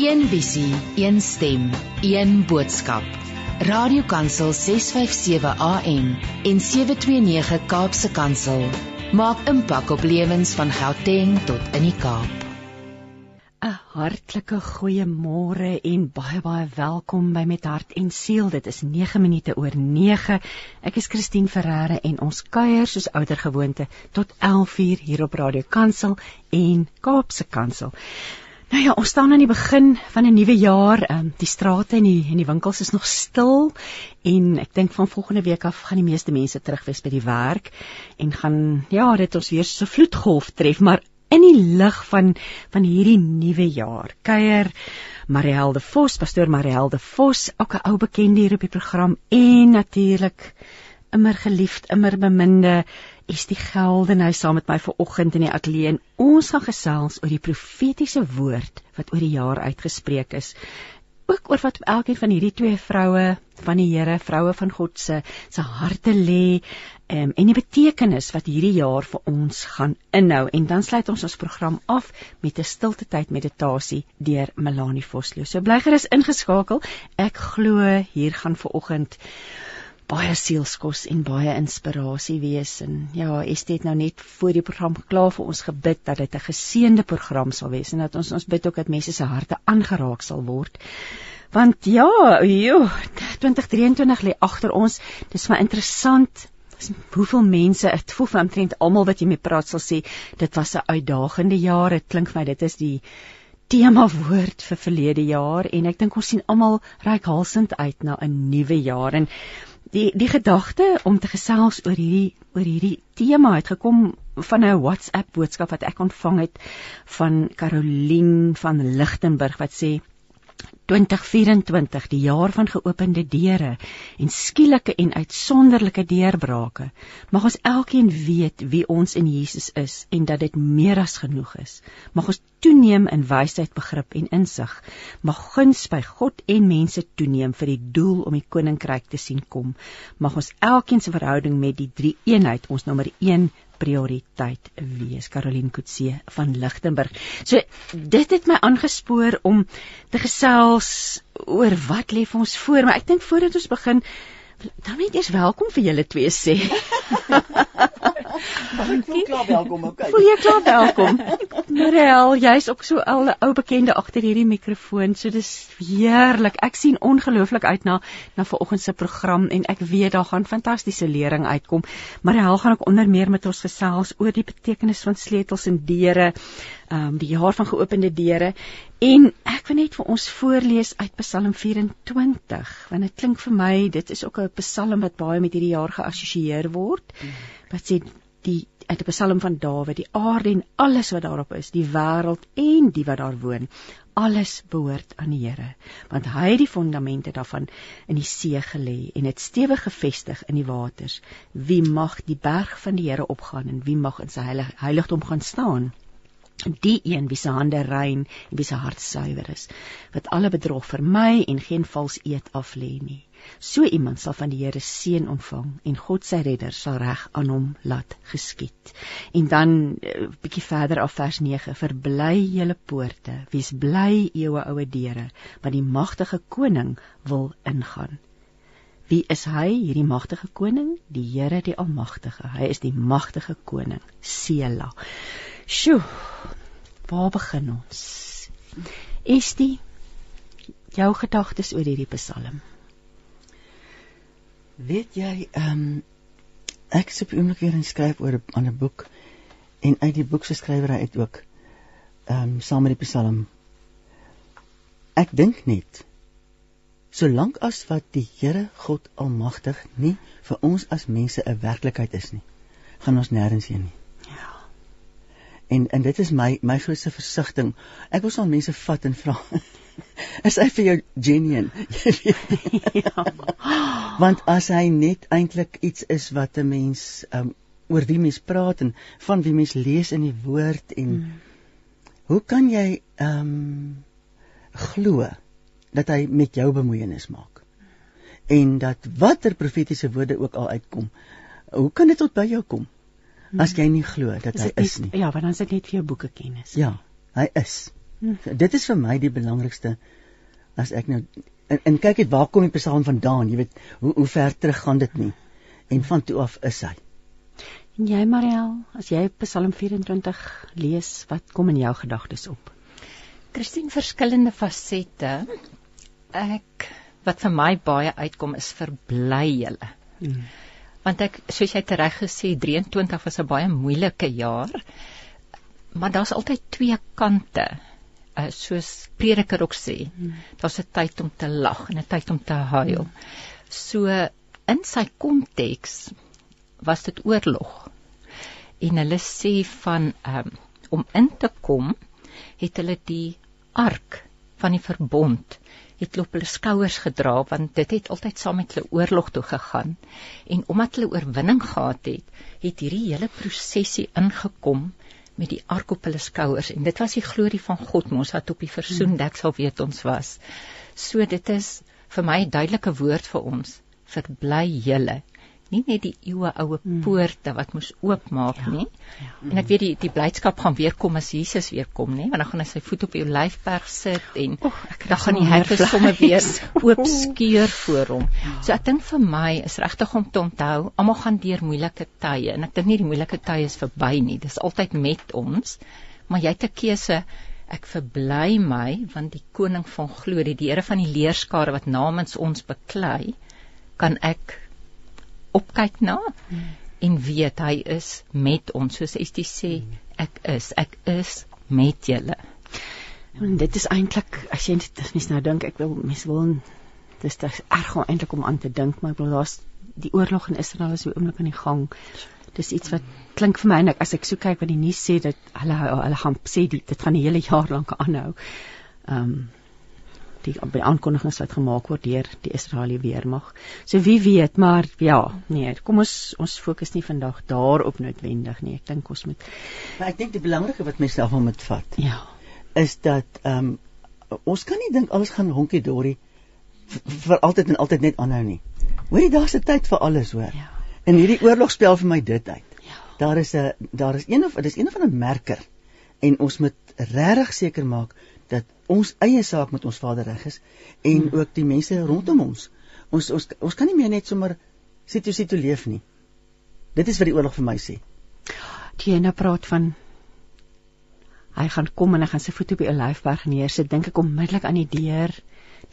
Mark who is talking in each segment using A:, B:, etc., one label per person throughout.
A: Een visie, een stem, een boodskap. Radiokansel 657 AM en 729 Kaapse Kansel maak impak op lewens van Gauteng tot in die Kaap.
B: 'n Hartlike goeiemôre en baie baie welkom by Met Hart en Siel. Dit is 9 minute oor 9. Ek is Christine Ferreira en ons kuier soos ouer gewoonte tot 11:00 hier op Radio Kansel en Kaapse Kansel. Nou ja, ons staan aan die begin van 'n nuwe jaar. Ehm um, die strate en die en die winkels is nog stil en ek dink van volgende week af gaan die meeste mense terug wees by die werk en gaan ja, dit ons weer so vloedgolf tref, maar in die lig van van hierdie nuwe jaar. Kuier Marielle de Vos, pastoor Marielle de Vos, ook 'n ou bekende hier op die program en natuurlik immer geliefd, immer beminde is die Geldenhuis saam met my vanoggend in die ateljee en ons gaan gesels oor die profetiese woord wat oor die jaar uitgespreek is. Ook oor wat elkeen van hierdie twee vroue van die Here, vroue van God se se harte lê um, en die betekenis wat hierdie jaar vir ons gaan inhou en dan sluit ons ons program af met 'n stilte tyd meditasie deur Melanie Vosloo. So bly gerus ingeskakel. Ek glo hier gaan vanoggend baie sielskos en baie inspirasie wees en ja, Estie het nou net voor die program klaar vir ons gebid dat dit 'n geseënde program sal wees en dat ons ons bid ook dat mense se harte aangeraak sal word. Want ja, joh, 2023 lê agter ons. Dis maar interessant hoeveel mense, dit voel vir omtrent almal wat jy mee praat sal sê, dit was 'n uitdagende jaar. Dit klink vir my dit is die tema woord vir verlede jaar en ek dink ons sien almal reikhalsend uit na 'n nuwe jaar en die die gedagte om te gesels oor hierdie oor hierdie tema het gekom van 'n WhatsApp boodskap wat ek ontvang het van Caroline van Lichtenburg wat sê 2024 die jaar van geopende deure en skielike en uitsonderlike deurbrake mag ons elkeen weet wie ons in Jesus is en dat dit meer as genoeg is. Mag ons toeneem in wysheid begrip en insig. Mag guns by God en mense toeneem vir die doel om die koninkryk te sien kom. Mag ons elkeen se verhouding met die drie eenheid ons nommer 1 prioriteit wees Caroline Kutse van Lichtenburg. So dit het my aangespoor om te gesels oor wat lê vir ons voor, maar ek dink voordat ons begin dan net eers welkom vir julle twee sê.
C: Voel klaar welkom, okay.
B: Voel jy klaar welkom? Marel, jy's ook so 'n ou bekende agter hierdie mikrofoon, so dis heerlik. Ek sien ongelooflik uit na na vanoggend se program en ek weet daar gaan fantastiese lering uitkom. Marel gaan ook onder meer met ons gesels oor die betekenis van sleutels en deure, ehm um, die jaar van geopende deure en ek wil net vir ons voorlees uit Psalm 24, want dit klink vir my dit is ook 'n Psalm wat baie met hierdie jaar geassosieer word. Wat sê die uit 'n Psalm van Dawid, die aarde en alles wat daarop is, die wêreld en die wat daar woon, alles behoort aan die Here, want hy het die fondamente daarvan in die see gelê en dit stewig gevestig in die waters. Wie mag die berg van die Here opgaan en wie mag in sy heilig, heiligdom gaan staan? Die een wie se hande rein en wie se hart suiwer is, wat alle bedrog vermy en geen vals eed af lê nie. So iemand sal van die Here seën ontvang en God sy redder sal reg aan hom laat geskied. En dan 'n eh, bietjie verder af vers 9: Verbly julle poorte, wees bly eeue oue deure, want die magtige koning wil ingaan. Wie is hy, hierdie magtige koning? Die Here die Almagtige. Hy is die magtige koning. Sela. Sjoe. Waar begin ons? Estie, jou gedagtes oor hierdie Psalm.
C: Weet jy, ehm um, ek is op oomblik weer in skryf oor 'n ander boek en uit die boek se skrywer uit ook ehm um, saam met die Psalm. Ek dink net solank as wat die Here God Almagtig nie vir ons as mense 'n werklikheid is nie, gaan ons nêrens heen nie. Ja. En en dit is my my grootste versigtiging. Ek wil soms mense vat en vra is hy vir jou genuine? ja. Want as hy net eintlik iets is wat 'n mens um oor wie mens praat en van wie mens lees in die woord en mm. hoe kan jy um glo dat hy met jou bemoeienis maak? En dat watter profetiese woorde ook al uitkom, hoe kan dit tot by jou kom? As mm. jy nie glo dat
B: is
C: hy is nie.
B: Ja, want dan is dit net vir jou boeke kennis.
C: Ja, hy is. Hmm. Dit is vir my die belangrikste as ek nou en, en kyk net waar kom die Psalm vandaan, jy weet, hoe hoe ver terug gaan dit nie? En van toe af is hy.
B: En jy Mariel, as jy Psalm 24 lees, wat kom in jou gedagtes op?
D: Christine verskillende fasette. Ek wat vir my baie uitkom is verbly julle. Hmm. Want ek soos jy reg gesê 23 was 'n baie moeilike jaar. Maar daar's altyd twee kante. Uh, soos prediker ook sê, hmm. daar's 'n tyd om te lag en 'n tyd om te huil. Hmm. So in sy konteks was dit oorlog. En hulle sê van um, om in te kom, het hulle die ark van die verbond het hulle op hulle skouers gedra want dit het altyd saam met hulle oorlog toe gegaan en omdat hulle oorwinning gehad het het hierdie hele prosesie ingekom met die ark op hulle skouers. En dit was die glorie van God mos wat op die versoendeksel weet ons was. So dit is vir my 'n duidelike woord vir ons. Verbly julle nie net die eeue oue hmm. poorte wat moes oopmaak ja, nie. Ja. En ek weet die die blydskap gaan weer kom as Jesus weer kom, nê? Want dan gaan hy sy voet op die olyfberg sit en oh, dan gaan die hekke sommer weer oop skeur voor hom. Ja. So ek dink vir my is regtig om te onthou, almal gaan deur moeilike tye en ek dink nie die moeilike tye is verby nie. Dis altyd met ons, maar jy het 'n keuse Ek verbly my want die koning van glorie, die Here van die leerskare wat namens ons beklei, kan ek opkyk na hmm. en weet hy is met ons soos Estie sê ek is ek is met julle.
B: En dit is eintlik as jy dit mens nou dink ek wil mens wil dis dit erg om eintlik om aan te dink maar ek bedoel daar's die oorlog in Israel is op oomblik aan die gang. Dis iets wat klink vir my en ek, as ek so kyk wat die nuus sê dat hulle hulle gaan sê die, dit gaan 'n hele jaar lank aanhou. Ehm um, die by aankondigings wat gemaak word deur die Israeliese weermag. So wie weet, maar ja, nee, kom ons ons fokus nie vandag daarop noodwendig nie. Ek dink ons moet
C: Maar ek dink die belangrike wat mense daarvan moet vat.
B: Ja.
C: Is dat ehm um, ons kan nie dink alles gaan honkie dorie vir altyd en altyd net aanhou nie. Hoorie, daar's 'n tyd vir alles, hoor. Ja. En hierdie oorlog spel vir my dit uit. Ja. Daar is 'n daar is een of dis een van 'n merker en ons moet regtig seker maak dat ons eie saak met ons Vader reg is en hmm. ook die mense rondom ons. Ons ons ons kan nie meer net sommer sit jy sit te leef nie. Dit is wat die oorlog vir my sê.
B: Die ene praat van hy gaan kom en hy gaan sy voet op die olyfberg neersit. Dink ek onmiddellik aan die deur,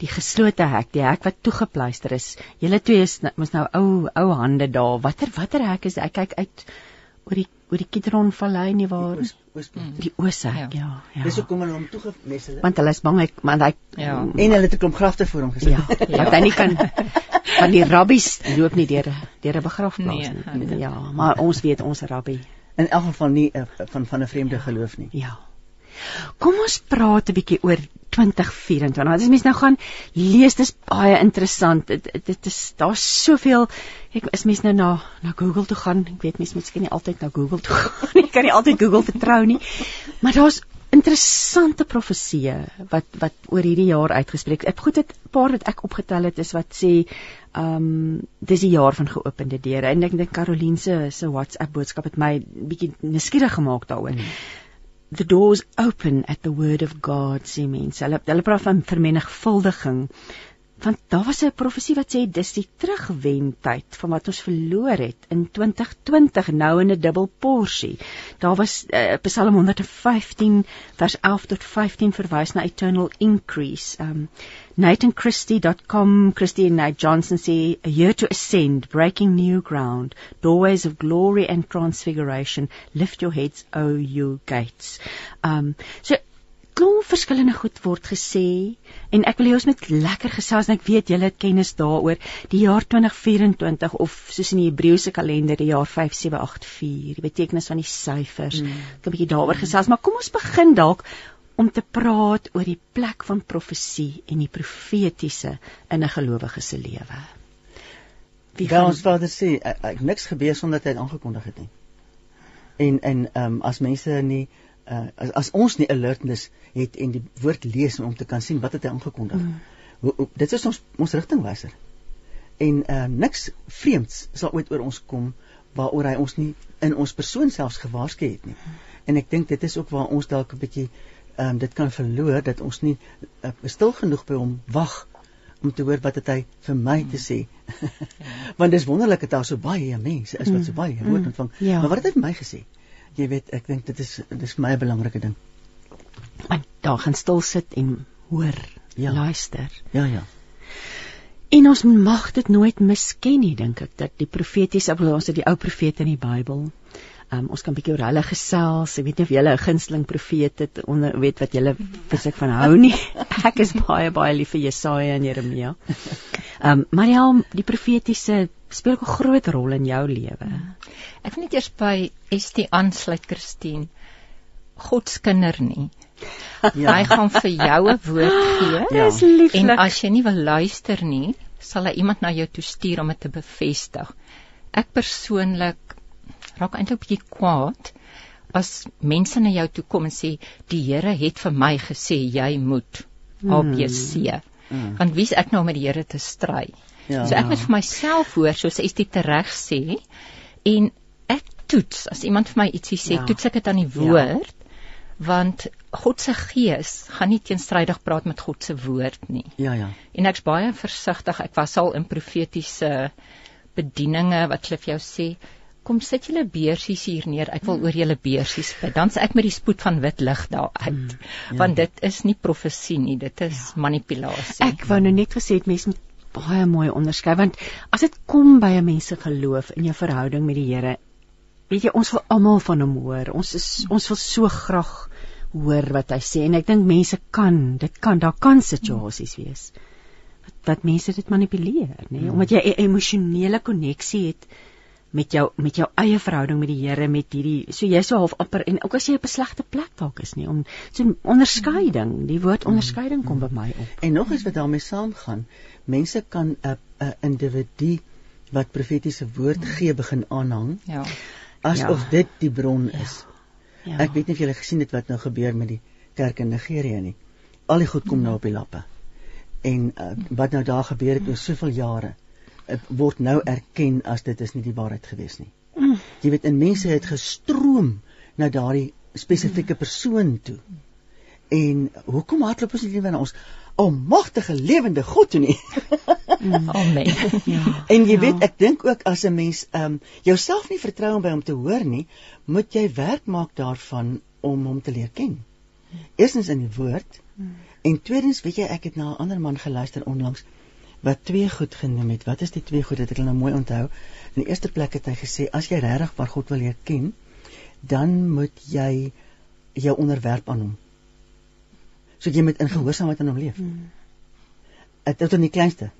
B: die geslote hek, die hek wat toegepluister is. Julle twee is mos nou ou ou hande daar. Watter watter hek is dit? Ek kyk uit oor die oor die Kidron Vallei nie waar die Oosplank. Die Ooshek, ja. ja, ja.
C: Dis hoekom hulle hom toegemes
B: het. Want hulle is bang hy want hy
C: ja. en hulle het 'n klomp grafte vir hom gesit.
B: Ja. ja. Want hy nie kan want die rabbies loop nie deur deur 'n begrafplaas nee, nie. Ja, maar ons weet ons rabbi
C: in elk geval nie uh, van van 'n vreemde ja. geloof nie.
B: Ja. Kom ons praat 'n bietjie oor 2024. As mens nou gaan lees, dis baie interessant. Dit dit is daar's soveel ek is mens nou na na Google toe gaan. Ek weet mens moet seker nie altyd na Google toe gaan nie. Ek kan nie altyd Google vertrou nie. Maar daar's interessante profeseë wat wat oor hierdie jaar uitgespreek. Ek goed dit 'n paar wat ek opgetel het is wat sê ehm um, dis die jaar van geopende deure en ek dink Caroline se se WhatsApp boodskap het my bietjie nuuskierig gemaak daaroor. Hmm the doors open at the word of God sê mense. Hulle hulle praat van vermenigvuldiging. Want daar was 'n profesie wat sê dis die terugwendtyd van wat ons verloor het in 2020 nou in 'n dubbel porsie. Daar was uh, Psalm 115 vers 11 tot 15 verwys na eternal increase. Um NathanChristie.com, Christie and Nate Johnson say, a year to ascend, breaking new ground, doorways of glory and transfiguration, lift your heads, O you gates. Um, so, klomp verskillende goed word gesê en ek wil hê ons moet lekker gesels en ek weet julle het kennis daaroor. Die jaar 2024 of soos in die Hebreëse kalender die jaar 5784 die betekenis van die syfers mm. ek 'n bietjie daaroor gesels maar kom ons begin dalk om te praat oor die plek van profesie en die profetiese in 'n gelowige se lewe.
C: Wie gaan ons Vader sê ek, ek niks gebeur sonder dat hy aangekondig het nie. En en ehm um, as mense nie uh, as, as ons nie alertness het en die woord lees om te kan sien wat het hy aangekondig. Mm. Hoe, hoe, dit is ons ons rigtingwyser. En uh, niks vreemds sal ooit oor ons kom waaroor hy ons nie in ons persoon selfs gewaarsku het nie. En ek dink dit is ook waar ons dalk 'n bietjie ehm um, dit kan verloor dat ons nie uh, stil genoeg by hom wag om te hoor wat het hy vir my te sê. Want dis wonderlik dat daar so baie mense is wat so baie mm. woord ontvang. Ja. Maar wat het hy vir my gesê? Jy weet, ek dink dit is dis vir my 'n belangrike ding.
B: En daar gaan stil sit en hoor, ja. luister.
C: Ja, ja.
B: En ons mag dit nooit misken nie, dink ek, dat die profetiese, ons het die ou profete in die Bybel, Um, ons kan bietjie oor hulle gesels. Ek weet nie of julle 'n gunsteling profeet het onder weet wat julle fisiek van hou nie. Ek is baie baie lief vir Jesaja en Jeremia. Ehm um, Mariel, die profetiese speel 'n groot rol in jou lewe.
D: Ek wil net eers by ST aansluit Christine. God se kinder nie. Ja. Hy gaan vir jou 'n woord gee.
B: Ja. Dis lieflik.
D: En as jy nie wil luister nie, sal hy iemand na jou toe stuur om dit te bevestig. Ek persoonlik raak eintlik bietjie kwaad as mense na jou toe kom en sê die Here het vir my gesê jy moet ABC. Mm. Want wie's ek nou om met die Here te stry? Ja, so ek moet vir myself hoor soos is dit reg sê en ek toets as iemand vir my ietsie sê, ja. toets ek dit aan die ja. woord. Ja. Want God se gees gaan nie teenstrydig praat met God se woord nie.
C: Ja ja.
D: En ek's baie versigtig. Ek was al in profetiese bedieninge wat hulle vir jou sê, kom sit julle beursies hier neer. Ek wil oor julle beursies bid. Dan sê ek met die spoed van wit lig daar uit. Mm, ja. Want dit is nie profesie nie, dit is ja. manipulasie.
B: Ek wou nou net gesê het mense moet baie mooi onderskei want as dit kom by 'n mens se geloof in jou verhouding met die Here, weet jy ons wil almal van hom hoor. Ons is ons wil so graag hoor wat hy sê en ek dink mense kan, dit kan daar kan situasies wees wat, wat mense dit manipuleer, nê, nee? omdat jy 'n emosionele koneksie het met jou met jou eie verhouding met die Here met hierdie so jy so half amper en ook as jy op 'n slegte plek dalk is nie om so onderskeiding die woord onderskeiding kom by my op
C: en nog eens wat daarmee saamgaan mense kan 'n 'n individu wat profetiese woord gee begin aanhang ja asof ja. dit die bron is ja. Ja. ek weet nie of julle gesien het wat nou gebeur met die kerk in Nigerië nie al die goed kom nou op die lappe en uh, wat nou daar gebeur het oor soveel jare word nou erken as dit is nie die waarheid gewees nie. Mm. Jy weet, en mense het gestroom na daardie spesifieke persoon toe. En hoekom hardloop ons nie na ons almagtige lewende God toe nie?
D: Mm. Amen.
C: ja. En jy ja. weet, ek dink ook as 'n mens ehm um, jouself nie vertrou om by hom te hoor nie, moet jy werk maak daarvan om hom te leer ken. Eerstens in die woord mm. en tweedens, weet jy, ek het na 'n ander man geluister onlangs wat twee goed genoem het. Wat is die twee goed? Dit ek nou mooi onthou. In die eerste plek het hy gesê as jy regtig waar God wil leer ken, dan moet jy jou onderwerp aan hom. So jy moet in gehoorsaamheid aan hom leef. Dit is dan die kleinste.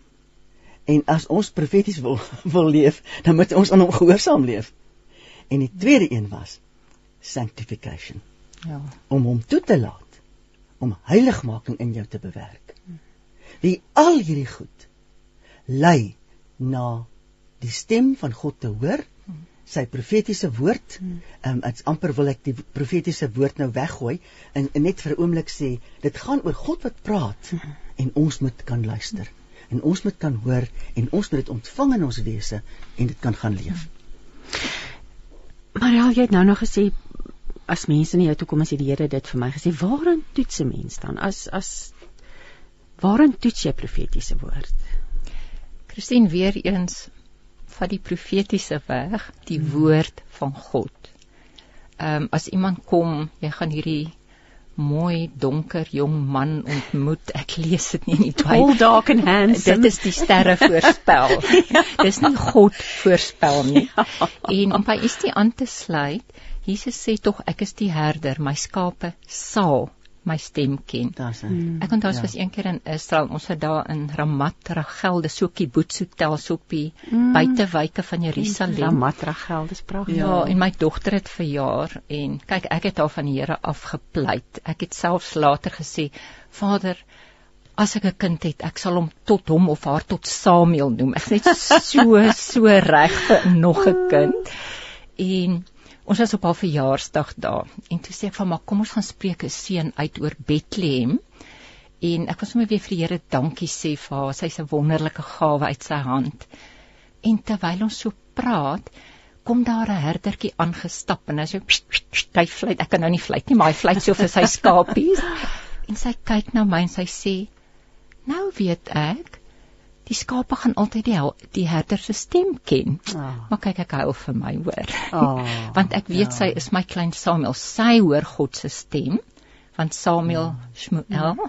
C: En as ons profeties wil wil leef, dan moet ons aan hom gehoorsaam leef. En die tweede een was sanctification. Ja. Om hom toe te laat om heiligmaking in jou te bewerk. Wie al hierdie goed lei na die stem van God te hoor sy profetiese woord. Ehm um, dit's amper wil ek die profetiese woord nou weggooi en, en net vir 'n oomblik sê dit gaan oor God wat praat en ons moet kan luister en ons moet kan hoor en ons moet dit ontvang in ons wese en dit kan gaan leef.
B: Maar al jy het nou nog gesê as mense na jou toe kom as jy die Here dit vir my gesê waaraan toets 'n mens dan as as waaraan toets jy profetiese woord?
D: Christine weer eens van die profetiese weg, die hmm. woord van God. Ehm um, as iemand kom, jy gaan hierdie mooi donker jong man ontmoet. Ek lees dit nie in die
B: Bybel. All dark and handsome.
D: Dit is die sterre voorspel. ja. Dis nie God voorspel nie. Ja. En om by is die aan te sluit, Jesus sê tog ek is die herder, my skape sal my stem ken.
C: Daar's hy. Hmm.
D: Ek onthou ons ja. was een keer in Israel, ons het daar in Ramat Rachel, dis so 'n kibbutz hotel so op die mm. buitewyke van Jerusalem.
B: Ramat Rachel, dis pragtig.
D: Ja, en my dogter het verjaar en kyk, ek het haar van die Here afgepleit. Ek het selfs later gesê, Vader, as ek 'n kind het, ek sal hom tot hom of haar tot Samuel noem. Ek net so so reg vir nog 'n kind. En Ons was op haar verjaarsdag daar en toe sê ek van maar kom ons gaan spreek 'n seën uit oor Bethlehem. En ek was sommer weer vir die Here dankie sê vir haar. Sy's 'n wonderlike gawe uit sy hand. En terwyl ons so praat, kom daar 'n herdertjie aangestap en hy sê hy fluit ek kan nou nie fluit nie maar hy fluit so vir sy skapies en sy kyk na my en sy sê nou weet ek die skape gaan altyd die die herder se stem ken. Oh. Maar kyk ek hou vir my hoor. Oh, want ek weet ja. sy is my klein Samuel. Sy hoor God se stem. Want Samuel oh. Shmuel ehm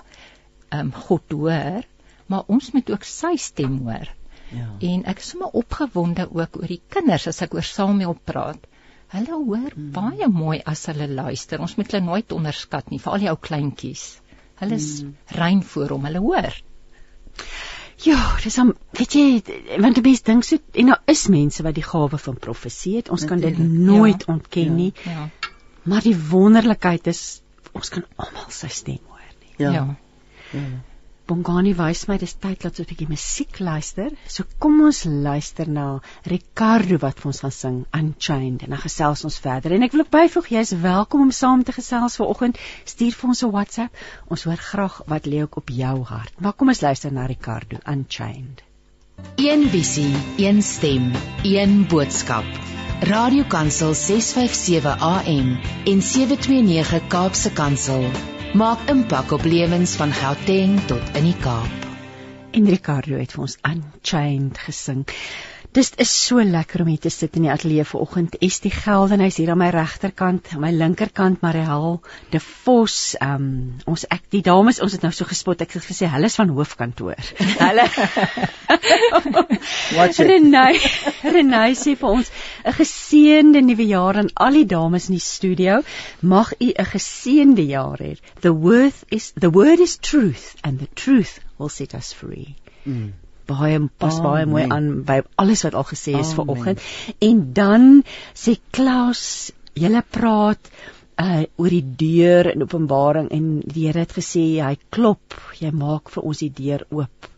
D: um, God hoor, maar ons moet ook sy stem hoor. Ja. En ek is sommer opgewonde ook oor die kinders as ek oor Samuel praat. Hulle hoor hmm. baie mooi as hulle luister. Ons moet hulle nooit onderskat nie, veral die ou kleintjies. Hulle is hmm. rein voor hom, hulle hoor.
B: Ja, dis om weet jy, want die mense dink so en daar is mense wat die gawe van profesie het. Ons kan dit nooit ja, ontken ja, nie. Ja. Maar die wonderlikheid is ons kan almal sy stem hoor nie.
D: Ja. ja. ja.
B: Bongani wys my dis tyd dat ons 'n bietjie musiek luister. So kom ons luister na Ricardo wat vir ons gaan sing Unchained en dan gesels ons verder. En ek wil ook byvoeg jy's welkom om saam te gesels vanoggend. Stuur vir ons 'n WhatsApp. Ons hoor graag wat lê ook op jou hart. Maar kom ons luister na Ricardo Unchained.
A: Een visie, een stem, een boodskap. Radiokansel 657 AM en 729 Kaapse Kansel maak impak op lewens van Gauteng tot in die Kaap.
B: En Ricardo het vir ons Unchained gesing. Dis is so lekker om hier te sit in die ateljee vanoggend. Is die Geldenhuis hier aan my regterkant, aan my linkerkant Mariel de Vos. Um, ons ek die dames, ons het nou so gespot. Ek het gesê hulle is van hoofkantoor. Hulle Wat sê? Renai, Renai sê vir ons 'n geseënde nuwe jaar aan al die dames in die studio. Mag u 'n geseënde jaar hê. The word is the word is truth and the truth will set us free. Mm baie pas oh, baie mooi aan by alles wat al gesê is oh, vanoggend. En dan sê Klaus, julle praat uh oor die deur in Openbaring en die Here het gesê hy klop, jy maak vir ons die deur oop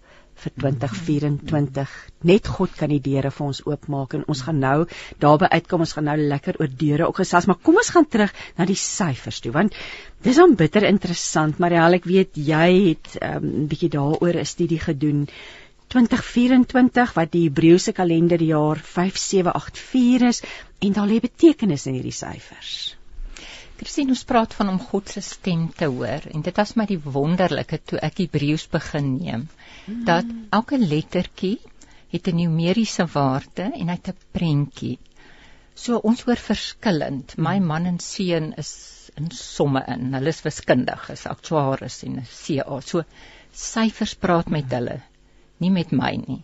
B: vir 2024. Net God kan die deure vir ons oopmaak en ons gaan nou daarby uitkom. Ons gaan nou lekker oor deure ook gesels, maar kom ons gaan terug na die syfers toe want dis dan bitter interessant. Marielle, ek weet jy het 'n um, bietjie daaroor 'n studie gedoen. 2024 wat die Hebreëse kalenderjaar 5784 is en daar lê betekenis in hierdie syfers.
D: Christine ons praat van om God se stem te hoor en dit was my die wonderlike toe ek Hebreëus begin neem hmm. dat elke lettertjie het 'n numeriese waarde en hy het 'n prentjie. So ons hoor verskillend. My hmm. man en seun is in somme in. Hulle is wiskundig, is aktuaris en CA. So syfers praat met hulle nie met my nie.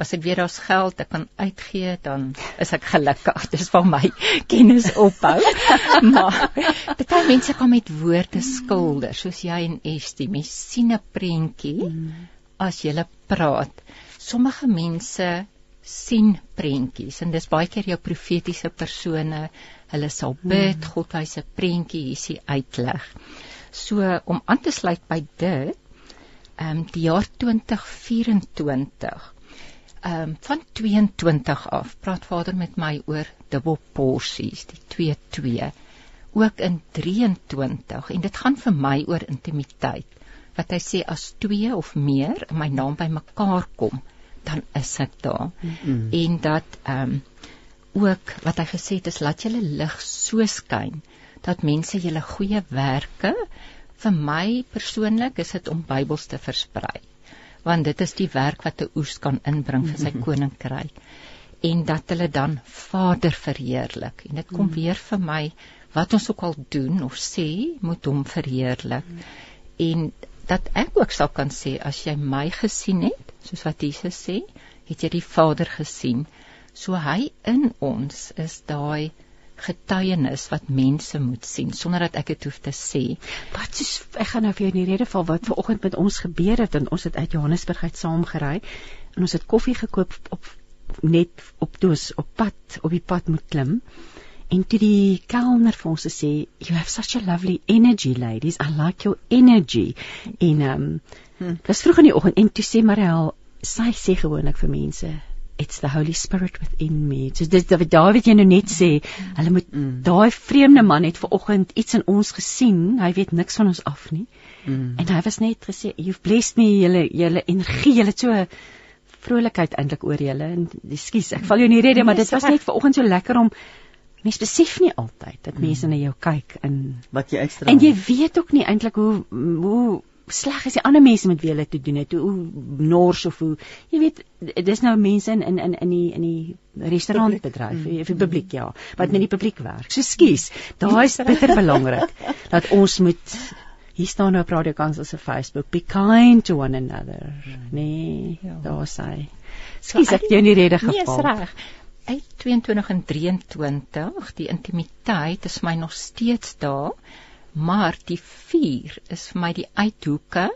D: As ek weet daar's geld ek kan uitgee, dan is ek gelukkig. Dis vir my kennis opbou. maar baie mense kom met woorde skilder, soos jy en Estie. Mens sien 'n prentjie as jy praat. Sommige mense sien prentjies en dis baie keer jou profetiese persone. Hulle sal bid, hmm. God wys 'n prentjie, hier is die uitleg. So om aan te sluit by dit, ehm um, die jaar 2024 ehm um, van 22 af praat Vader met my oor dubbel porsies die 22 ook in 23 en dit gaan vir my oor intimiteit wat hy sê as twee of meer in my naam by mekaar kom dan is ek daar. Mm -hmm. en dat ehm um, ook wat hy gesê het is laat julle lig so skyn dat mense julle goeie werke vir my persoonlik is dit om Bybels te versprei want dit is die werk wat 'n oes kan inbring vir sy koninkryk. En dat hulle dan Vader verheerlik. En dit kom mm. weer vir my wat ons ook al doen of sê moet hom verheerlik. En dat ek ook sal kan sê as jy my gesien het soos wat Jesus sê het jy die Vader gesien. So hy in ons is daai getuienis wat mense moet sien sonder dat ek dit hoef te sê.
B: Wat soos ek gaan nou vir jou in die rede val wat ver oggend met ons gebeur het en ons het uit Johannesburg uit saam gery en ons het koffie gekoop op net op doos op pad op die pad moet klim. En toe die kelner vir ons sê you have such a lovely energy ladies I like your energy en ehm um, hm. dit was vroeg in die oggend en toe sê Mariel sy sê gewoonlik vir mense it's the holy spirit within me. So dis wat Dawid jy nou net sê. Hulle moet mm. daai vreemde man het ver oggend iets in ons gesien. Hy weet niks van ons af nie. Mm. en hy was net gesê you've blessed me julle julle energie. Julle so vrolikheid eintlik oor julle. En ekskuus, ek val jou in die rede, maar dit was net vanoggend so lekker om mens besef nie altyd dat mense na jou kyk en
C: wat jy ekstra
B: en jy weet ook nie eintlik hoe hoe sleg is die ander mense met wie hulle te doen het, hoe, nors of hoe jy weet dis nou mense in in in in die in die restaurantbedryf,
C: Publiek.
B: of die publiek ja, wat met die publiek werk. So skus, daai is bitter belangrik dat ons moet hier staan nou op Radio Kansel se Facebook, be kind to one another. Nee,
D: Ja.
B: daar sê. Skus, ek het jou in die rede
D: Nee, is
B: geval.
D: reg. Uit 22 en 23, die intimiteit is my nog steeds daar, maar die 4 is vir my die uithoeke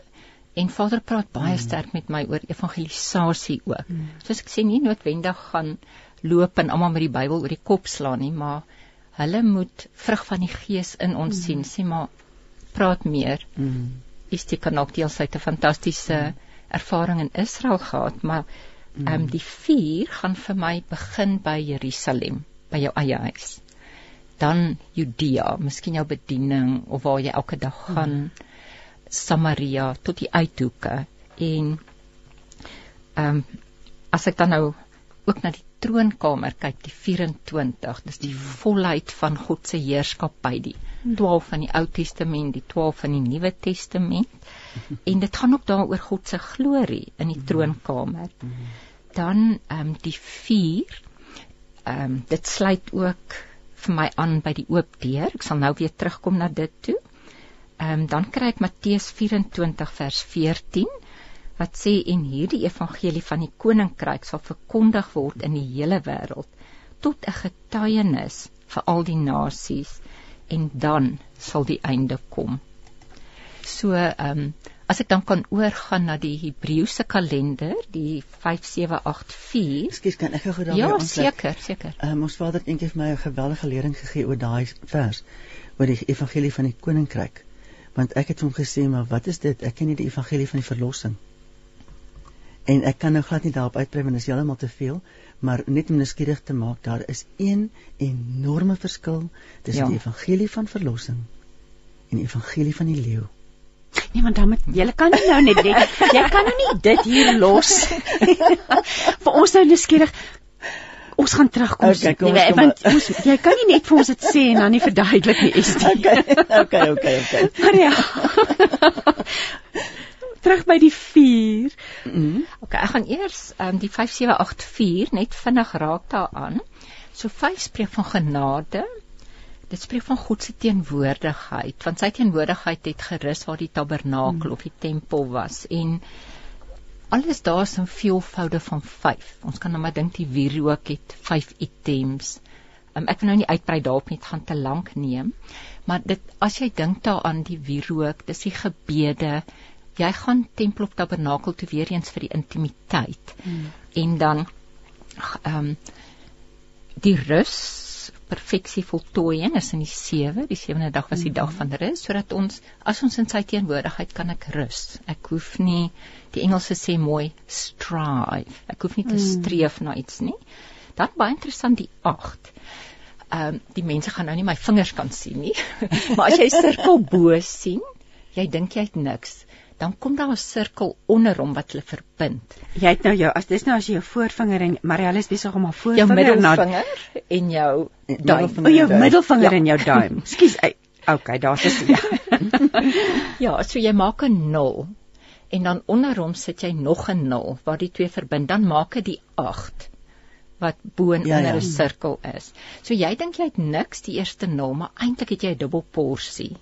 D: en Vader praat baie
B: Hmm.
D: sterk met my oor evangelisasie ook. Soos ek sê nie noodwendig gaan loop en almal met die Bybel oor die kop slaan nie, maar hulle moet vrug van die Gees in ons
B: Hmm.
D: sien, sê maar praat meer.
C: Mm.
D: Isti kan ook deels uit 'n fantastiese ervaring in Israel gehad, maar ehm um, die 4 gaan vir my begin by Jerusalem, by jou eie huis. Dan Judea, miskien jou bediening of waar jy elke dag gaan. Samaria tot die uithoeke en ehm um, as ek dan nou ook na die troonkamer kyk, die 24, dis die volheid van God se heerskappy, die 12 van die Ou Testament, die 12 van die Nuwe Testament. En dit gaan ook daaroor God se glorie in die troonkamer. Dan ehm um, die 4 ehm um, dit sluit ook vir my aan by die oop deur. Ek sal nou weer terugkom na dit toe. Ehm um, dan kry ek Matteus 24 vers 14 wat sê en hierdie evangelie van die koninkryk sal verkondig word in die hele wêreld tot 'n getuienis vir al die nasies en dan sal die einde kom. So ehm um, as ek dan kan oorgaan na die Hebreëse kalender, die 5784.
C: Ekskuus, kan ek gou daarby
D: Ja,
C: aansluit?
D: seker, seker.
C: Um, ons Vader het eendag vir my 'n geweldige lering gegee oor daai vers oor die evangelie van die koninkryk. Want ek het hom gesê, maar wat is dit? Ek ken nie die evangelie van die verlossing. En ek kan nou glad nie daarop uitbrei want dit is heeltemal te veel, maar net om nuuskierig te maak, daar is een enorme verskil tussen
D: Ja.
C: die evangelie van verlossing en die evangelie van die leeu.
B: Nee, want dan moet jy kan nie nou net dit. Jy kan nou nie dit hier los. vir ons nou nuuskierig. Ons gaan terugkom.
C: Okay, kom
B: nee,
C: kom
B: want
C: maar.
B: ons jy kan nie net vir ons dit sê en dan nie verduidelik nie, Estie.
C: Okay, okay, okay, okay.
B: Maria. Terug by die 4.
C: Mm.
D: Okay, ek gaan eers um, die 5784 net vinnig raak daaraan. So 5 spreek van genade. Dit spreek van God se teenwoordigheid, want sy teenwoordigheid het gerus waar die tabernakel of die tempel was en alles daar is in veelvoude van 5. Ons kan nou maar dink die wierook het 5 items. Um, ek wil nou nie uitbrei daarop nie, dit gaan te lank neem. Maar dit as jy dink daaraan die wierook, dis die gebede. Jy gaan tempel of tabernakel toe weer eens vir die intimiteit. Hmm. En dan ehm um, die rus perfeksie voltooiing is in die 7, die sewende dag was die dag van rus sodat ons as ons in sy teenwoordigheid kan ek rus. Ek hoef nie die Engelse sê mooi strive. Ek hoef nie te streef na iets nie. Dan baie interessant die 8. Ehm um, die mense gaan nou nie my vingers kan sien nie. maar as jy sirkel bo sien, jy dink jy het niks, dan kom daar 'n sirkel onder hom wat hulle verbind.
B: Jy het nou jou as dis nou as jy jou voorvinger en Marielle is besig om haar
D: Jou
B: voorvinger
D: middelvinger en jou duim.
B: O, jou middelvinger
D: Ja.
B: en jou duim. Skus. ei, Okay, daar's dit. Ja.
D: Ja, so jy maak 'n 0 en dan onder hom sit jy nog 'n 0 waar die twee verbind, dan maak dit die 8 wat bo en
C: Ja,
D: onder
C: ja.
D: 'n sirkel is. So jy dink jy het niks die eerste 0, maar eintlik het jy 'n dubbel porsie.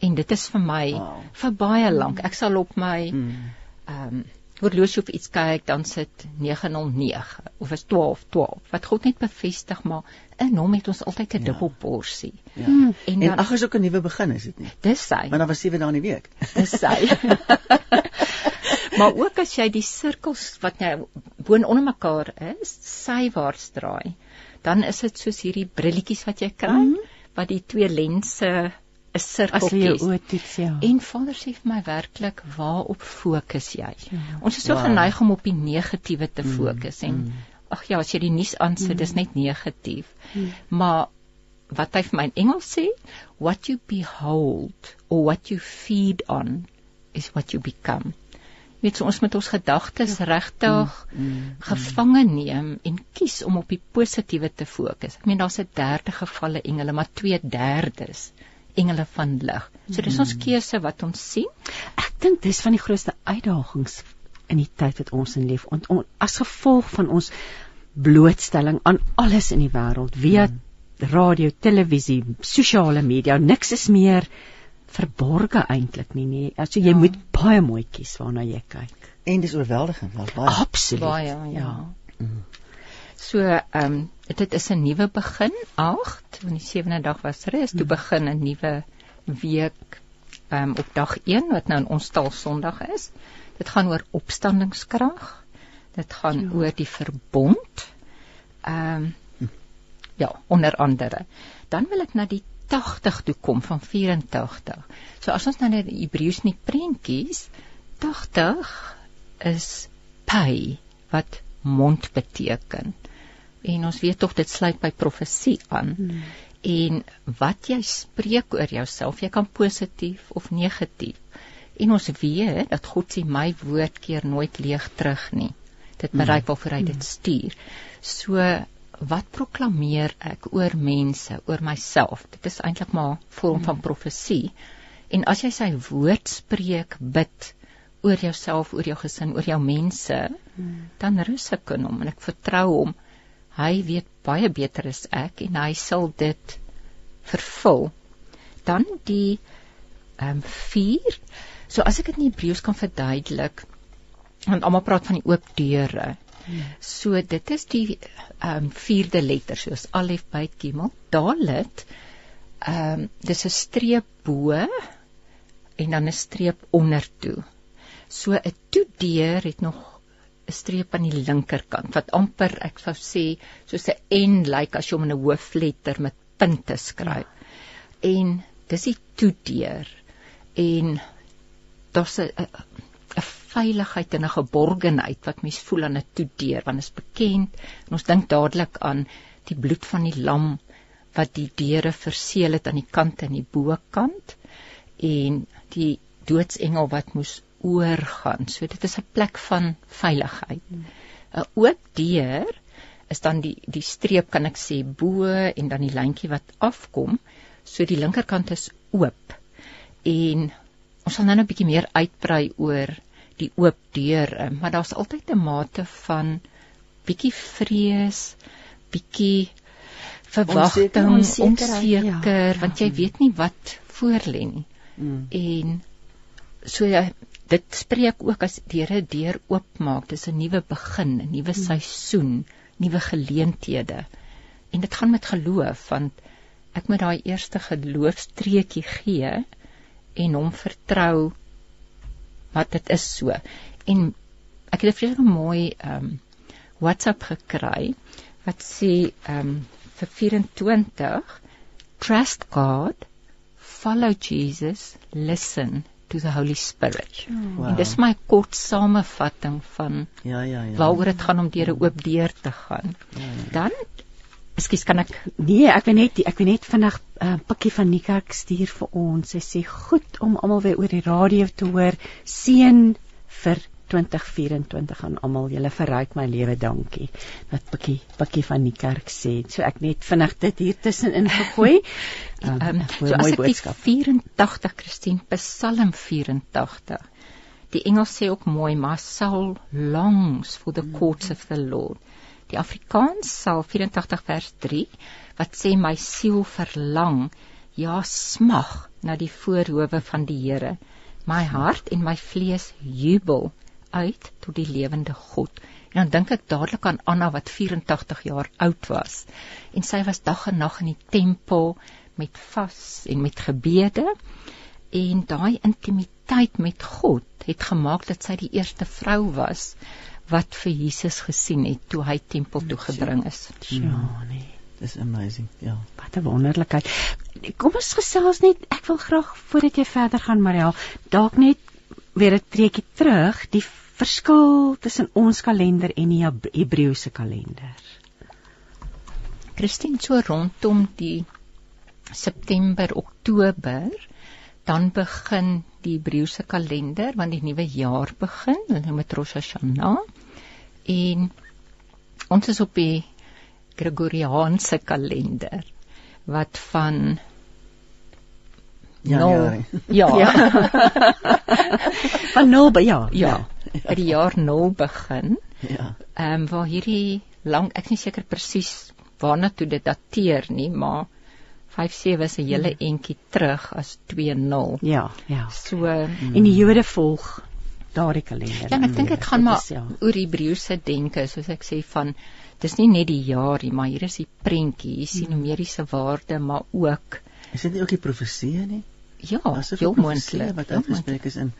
D: En dit is vir my
C: Wow.
D: vir baie lank. Ek sal op my
C: Mm.
D: ehm um, horlosie of iets kyk, dan sit 909 of is 1212 wat God net bevestig maar in hom het ons altyd 'n
C: Ja.
D: dubbel porsie.
C: Ja.
D: En
C: En
D: dan
C: ag is ook 'n nuwe begin is dit nie?
D: dis sy.
C: Want daar was 7 dae in die week.
D: dis sy. maar ook as jy die sirkels wat nou bo en onder mekaar is, sywaarts draai, dan is dit soos hierdie brilletjies wat jy kry mm -hmm. wat die twee lense 'n
B: As
D: sirkel
B: jy jou
D: kies.
B: oë toets, ja.
D: En Vader sê vir my werklik, waarop fokus jy?
B: Ja.
D: Ons is so
C: Wow.
D: geneig om op die negatiewe te
C: Mm,
D: fokus en
C: mm.
D: ag ja, as jy die nuus aansit, dis net negatief.
B: Mm.
D: Maar wat hy vir my in Engels sê, what you behold or what you feed on is what you become. weet so ons met ons gedagtes ja. regtig mm, mm, gevange neem en kies om op die positiewe te fokus. Ek meen daar's 'n derde gevalle engele, maar 2/3 engele van lig. So dis ons mm. keuse wat ons sien.
B: Ek dink dis van die grootste uitdagings in die tyd wat ons in leef. En on, as gevolg van ons blootstelling aan alles in die wêreld, via mm. radio, televisie, sosiale media, niks is meer verborge eintlik nie nie. Also jy ja. moet baie mooi kies waarna jy kyk.
C: En dis oorweldigend, maar baie.
B: Absoluut.
D: Baie, ja. ja. Mm. So, ehm um, dit is 'n nuwe begin, 8, want die sewende dag was rus, toe mm. begin 'n nuwe week um, op dag 1 wat nou in ons taal Sondag is. Dit gaan oor opstandingskrag. Dit gaan ja. oor die verbond. Ehm um, ja, onder andere. Dan wil ek na die 80 toe kom van 84. So as ons nou net die Hebreëus nie prentjies 80 is pay wat mond beteken. En ons weet tog dit sluit by profesie aan. Hmm. En wat jy spreek oor jouself, jy kan positief of negatief. En ons weet dat God sê my woord keer nooit leeg terug nie. Dit bereik hmm. waarvoor hy dit hmm. stuur. So wat proklameer ek oor mense, oor myself? Dit is eintlik maar 'n vorm van profesie. En as jy sy woord spreek, bid oor jouself, oor jou gesin, oor jou mense, dan rus ek in hom en ek vertrou hom. Hy weet baie beter as ek en hy sal dit vervul. Dan die ehm um, 4. So as ek dit in Hebreëus kan verduidelik, want almal praat van die oop deure. So dit is die ehm um, vierde letter soos alef byt gimel. Dalet ehm um, dis 'n streep bo en dan 'n streep onder toe. So 'n toedeur het nog 'n streep aan die linkerkant wat amper ek sou sê soos 'n N lyk like as jy hom in 'n hoofletter met punte skryf. En dis die toedeur. En daar's 'n 'n veiligheid en 'n geborgenheid wat mens voel aan 'n toedeur want is bekend. En ons dink dadelik aan die bloed van die lam wat die deure verseël het aan die kante en die bokant. En die doodsengel wat moes oorgaan. So dit is 'n plek van veiligheid. 'n hmm. Oop deur is dan die die streep kan ek sê bo en dan die lyntjie wat afkom. So die linkerkant is oop. En ons sal nou 'n bietjie meer uitbrei oor die oop deure, maar daar's altyd 'n mate van bietjie vrees, bietjie verwagting, onseker, ja. want jy weet nie wat voor lê nie. Mm. En so ja, dit spreek ook as die Here deur oopmaak, dis 'n nuwe begin, 'n nuwe mm. seisoen, nuwe geleenthede. En dit gaan met geloof want ek moet daai eerste geloofstreetjie gee en hom vertrou wat dit is so. En ek het 'n vreeslik mooi ehm um, WhatsApp gekry wat sê ehm um, vir 24 trust God, follow Jesus, listen to the Holy Spirit. Wow. En dis my kort samevatting van
C: ja ja ja.
D: Waaroor dit gaan om deur 'n oop deur te gaan. Ja, ja. Dan Ekskuus, kan ek
B: Nee, ek weet net ek weet net vinnig 'n uh, pikkie van Nika stuur vir ons. Sy sê goed om almal weer oor die radio te hoor. Seën vir 2024 aan almal. Julle verryk my lewe, dankie. Dat pikkie pikkie van die kerk sê. So ek net vinnig dit hier tussenin gegooi.
D: Ehm um, so as ek boodskap. die 84 Christine Psalm 84. Die Engels sê ook mooi, my soul longs for the courts of the Lord. Die Afrikaans sal 84 vers 3 wat sê my siel verlang ja smag na die voorhoewe van die Here. My hart en my vlees jubel uit tot die lewende God. En dan dink ek dadelik aan Anna wat 84 jaar oud was en sy was dag en nag in die tempel met vas en met gebede en daai intimiteit met God het gemaak dat sy die eerste vrou was wat vir Jesus gesien het toe hy tempel toe gebring is.
C: Ja, nee. Dis amazing. Ja.
B: Wat 'n wonderlikheid. Kom ons gesels net. Ek wil graag voordat jy verder gaan, Mariel, dalk net weer 'n treukie terug, die verskil tussen ons kalender en die Hebreëse kalender.
D: Christine so rondom die September, Oktober dan begin die Hebreëse kalender want die nuwe jaar begin, noem dit Rosh Hashanah. En ons is op die Gregoriaanse kalender wat van
C: Januarie.
D: Ja.
B: Ja. Van 0 by ja.
D: Ja. By die jaar 0 begin.
C: Ja.
D: Ehm um, waar hierdie lang ek is nie seker presies waarna toe dit dateer nie, maar 57 is 'n hele entjie terug as 20.
B: Ja, ja.
D: So
B: En die Jode volg daardie kalender.
D: Ja, ek dink dit gaan maar
B: is, ja.
D: oor Hebreëse denke, soos ek sê van dis nie net die jaar nie, maar hier is die prentjie, hier sien numeriese waarde, maar ook
C: Is dit nie ook die profeseë nie?
D: Ja, heel moontlik.
C: wat uitgespreek is in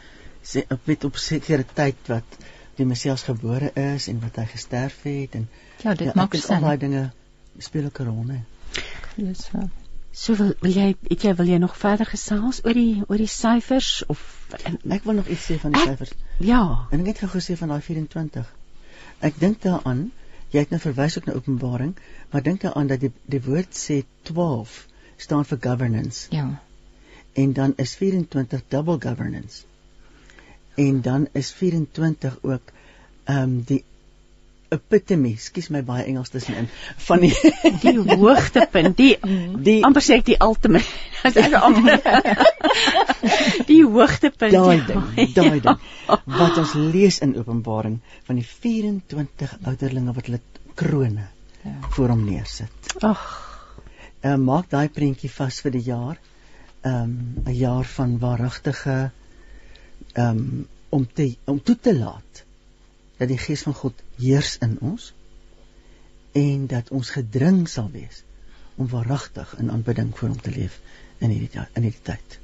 C: sê op met op sekere tyd wat die Messias gebore is en wat hy gesterf het en
D: Ja, dit
C: ja,
D: maak
C: ek dink al
D: sin.
C: daai dinge speel ook 'n rol, né?
D: Dis so.
B: So wil, wil jy het jy wil jy nog verder gesels oor die oor die syfers of en,
C: Ek wil nog iets sê van die
B: Ek-
C: syfers.
B: ja.
C: En ek het gou gesê van daai 24. Ek dink daaraan, jy het nou verwys ook na Openbaring, maar dink daaraan dat die die woord sê 12 staan vir governance
D: Ja.
C: En dan is 24 double governance. En dan is 24 ook ehm um, die epitome, skus my baie Engels tussenin, van die
B: Die hoogtepunt, die
C: die
B: amper sê ek die ultimate. Dit is amper die hoogtepunt.
C: daai
B: ja.
C: ding, daai ding wat ons lees in Openbaring van die 24 ouderlinge wat hulle krone
D: Ja.
C: voor hom neersit.
B: Ag,
C: uh, maak daai prentjie vas vir die jaar. Um 'n jaar van waaragtige um om te om toe te laat dat die gees van God heers in ons en dat ons gedring sal wees om waaragtig in aanbidding voor hom te leef in hierdie in hierdie tyd.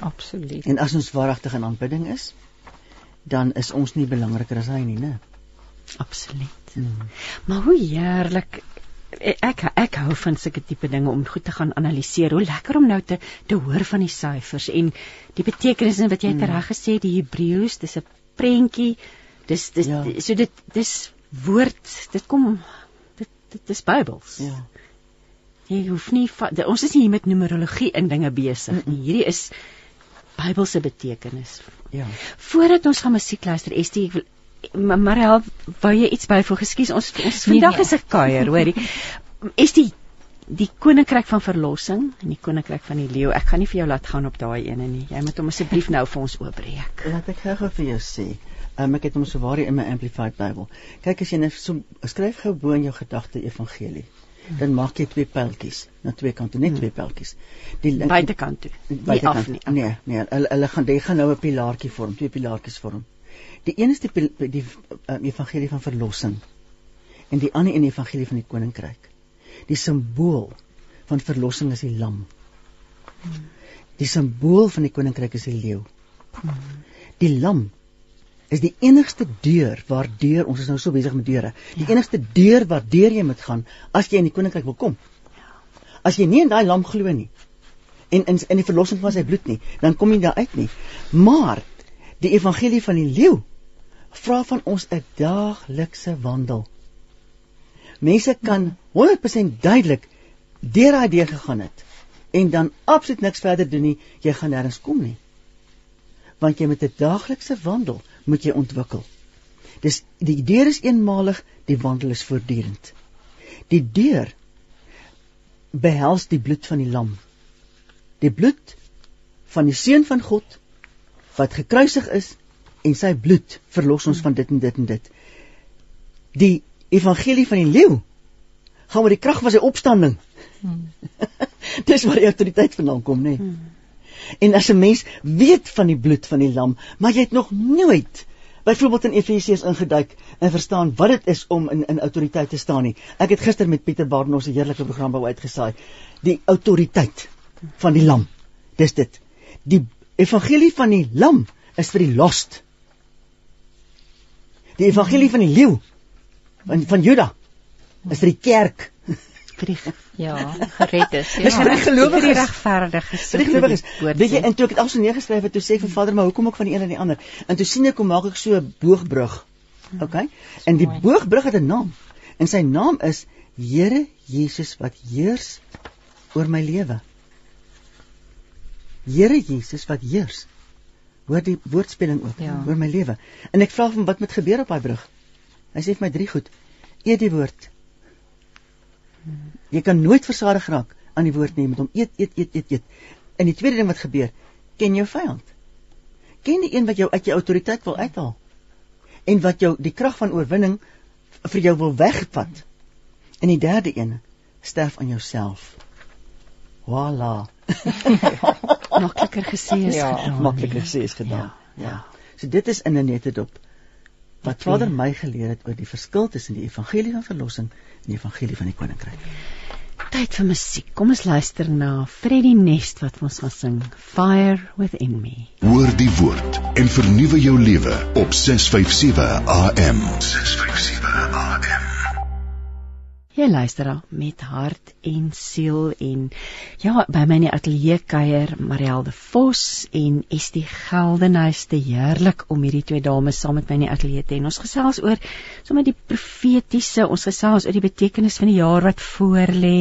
D: Absoluut.
C: En as ons waaragtig in aanbidding is, dan is ons nie belangriker as hy nie, né?
B: absoluut.
C: Hmm.
B: Maar hoe heerlik ek ek hou van sulke tipe dinge om goed te gaan analiseer. Hoe lekker om nou te te hoor van die syfers en die betekenisse wat jy
C: Mm.
B: mm. reg gesê die Hebreëus, dis 'n prentjie. Dis dis
C: Ja.
B: so dit dis woord, dit kom dit dit is Bybels.
C: Ja.
B: Jy hoef nie de- ons is nie hier met numerologie in dinge besig nie. Hierdie is Bybelse betekenis.
C: Ja.
B: Voordat ons gaan musiek luister, Estie, ek wil Mariel, wou jy iets byvoeg? Ekskuus, ons ons
D: Nee,
B: vandag
D: nee.
B: is 'n kuier, hoorie. Estie, die koninkryk van verlossing en die koninkryk van die leeu. Ek gaan nie vir jou laat gaan op daai ene nie. Jy moet hom asseblief nou vir ons oopbreek.
C: Laat ek gou vir jou sê. Um, ek het hom sowaar in my amplified Bybel. Kyk as jy net so skryf gou bo in jou gedagte evangelie. Dan maak jy twee pyltjies na twee kante, net twee pyltjies. Die
B: Buitekant toe. Nie
C: buitekant.
B: af nie.
C: Nee, nee, hulle hulle gaan jy gaan nou 'n pilaartjie vorm, twee pilaartjies vorm. Die een is die die uh, evangelie van verlossing en die ander een die evangelie van die koninkryk. Die simbool van verlossing is die lam. Die simbool van die koninkryk is die leeu. Die lam is die enigste deur waardeur ons is nou so besig met deure. Die
B: Ja.
C: enigste deur waardeur jy moet gaan as jy in die koninkryk wil kom. As jy nie in daai lam glo nie en in in die verlossing van sy bloed nie, dan kom jy daar uit nie. Maar die evangelie van die leeu vra van ons 'n daaglikse wandel. Mense kan 100% duidelik deur daai deur gegaan het en dan absoluut niks verder doen nie, jy gaan nêrens kom nie. Want jy met 'n daaglikse wandel moet jy ontwikkel. Dis die deur is eenmalig, die wandel is voortdurend. Die deur behels die bloed van die lam. Die bloed van die seun van God wat gekruisig is en sy bloed verlos ons van dit en dit en dit. Die evangelie van die leeu gaan oor die krag van sy opstanding. Dis waar die autoriteit vandaan kom, nê? Nee. En as 'n mens weet van die bloed van die lam, maar jy het nog nooit byvoorbeeld in Efesiërs ingeduik en verstaan wat dit is om in in autoriteit te staan nie. Ek het gister met Pieter Barnard 'n heerlike program wou uitgesaai. Die autoriteit van die lam. Dis dit. Die evangelie van die lam is vir die lost. Die evangelie van die leeu van van Juda is vir die kerk.
B: vir die
D: Ja, gered is.
C: Dis vir die gelowiges.
B: die regverdiges.
C: Vir die gelowiges. Weet jy, en toe ek dit al so neergeskryf het, toe sê ek vir Vader, maar hoekom ook van die een en die ander? En toe sien ek hoe maak ek so 'n boogbrug. OK? En die boogbrug het 'n naam. En sy naam is Here Jesus wat heers oor my lewe. Here Jesus wat heers. Hoor die woordspeling ook
D: Ja.
C: oor my lewe. En ek vra hom wat moet gebeur op daai brug. Hy sê vir my drie goed. Eet die woord. Jy kan nooit versadig raak aan die woord nie met hom eet eet eet eet eet. En die tweede ding wat gebeur, ken jou vyand. Ken die een wat jou uit jou autoriteit wil uithaal en wat jou die krag van oorwinning vir jou wil wegvat. En die derde een, sterf aan jouself. Voilà.
B: Makliker gesê as
D: Ja,
B: gedaan.
C: Makliker
B: nee.
C: gesê is gedaan.
B: Ja.
C: Ja. So dit is in 'n netedop wat
B: twee.
C: Vader my geleer het oor die verskil tussen die evangelie van verlossing en die evangelie van die koninkryk.
B: Tyd vir musiek. Kom ons luister na Freddie Nest wat vir ons gaan sing Fire Within Me.
E: Hoor die woord en vernuwe jou lewe op 657 AM. 657 AM.
B: Jy luister dan met hart en siel en ja, by my in die ateljee kuier Marielle de Vos en Estie Geldenhuys te heerlik om hierdie twee dames saam met my in die ateljee te hê. Ons gesels oor sommer die profetiese, ons gesels oor die betekenis van die jaar wat voorlê.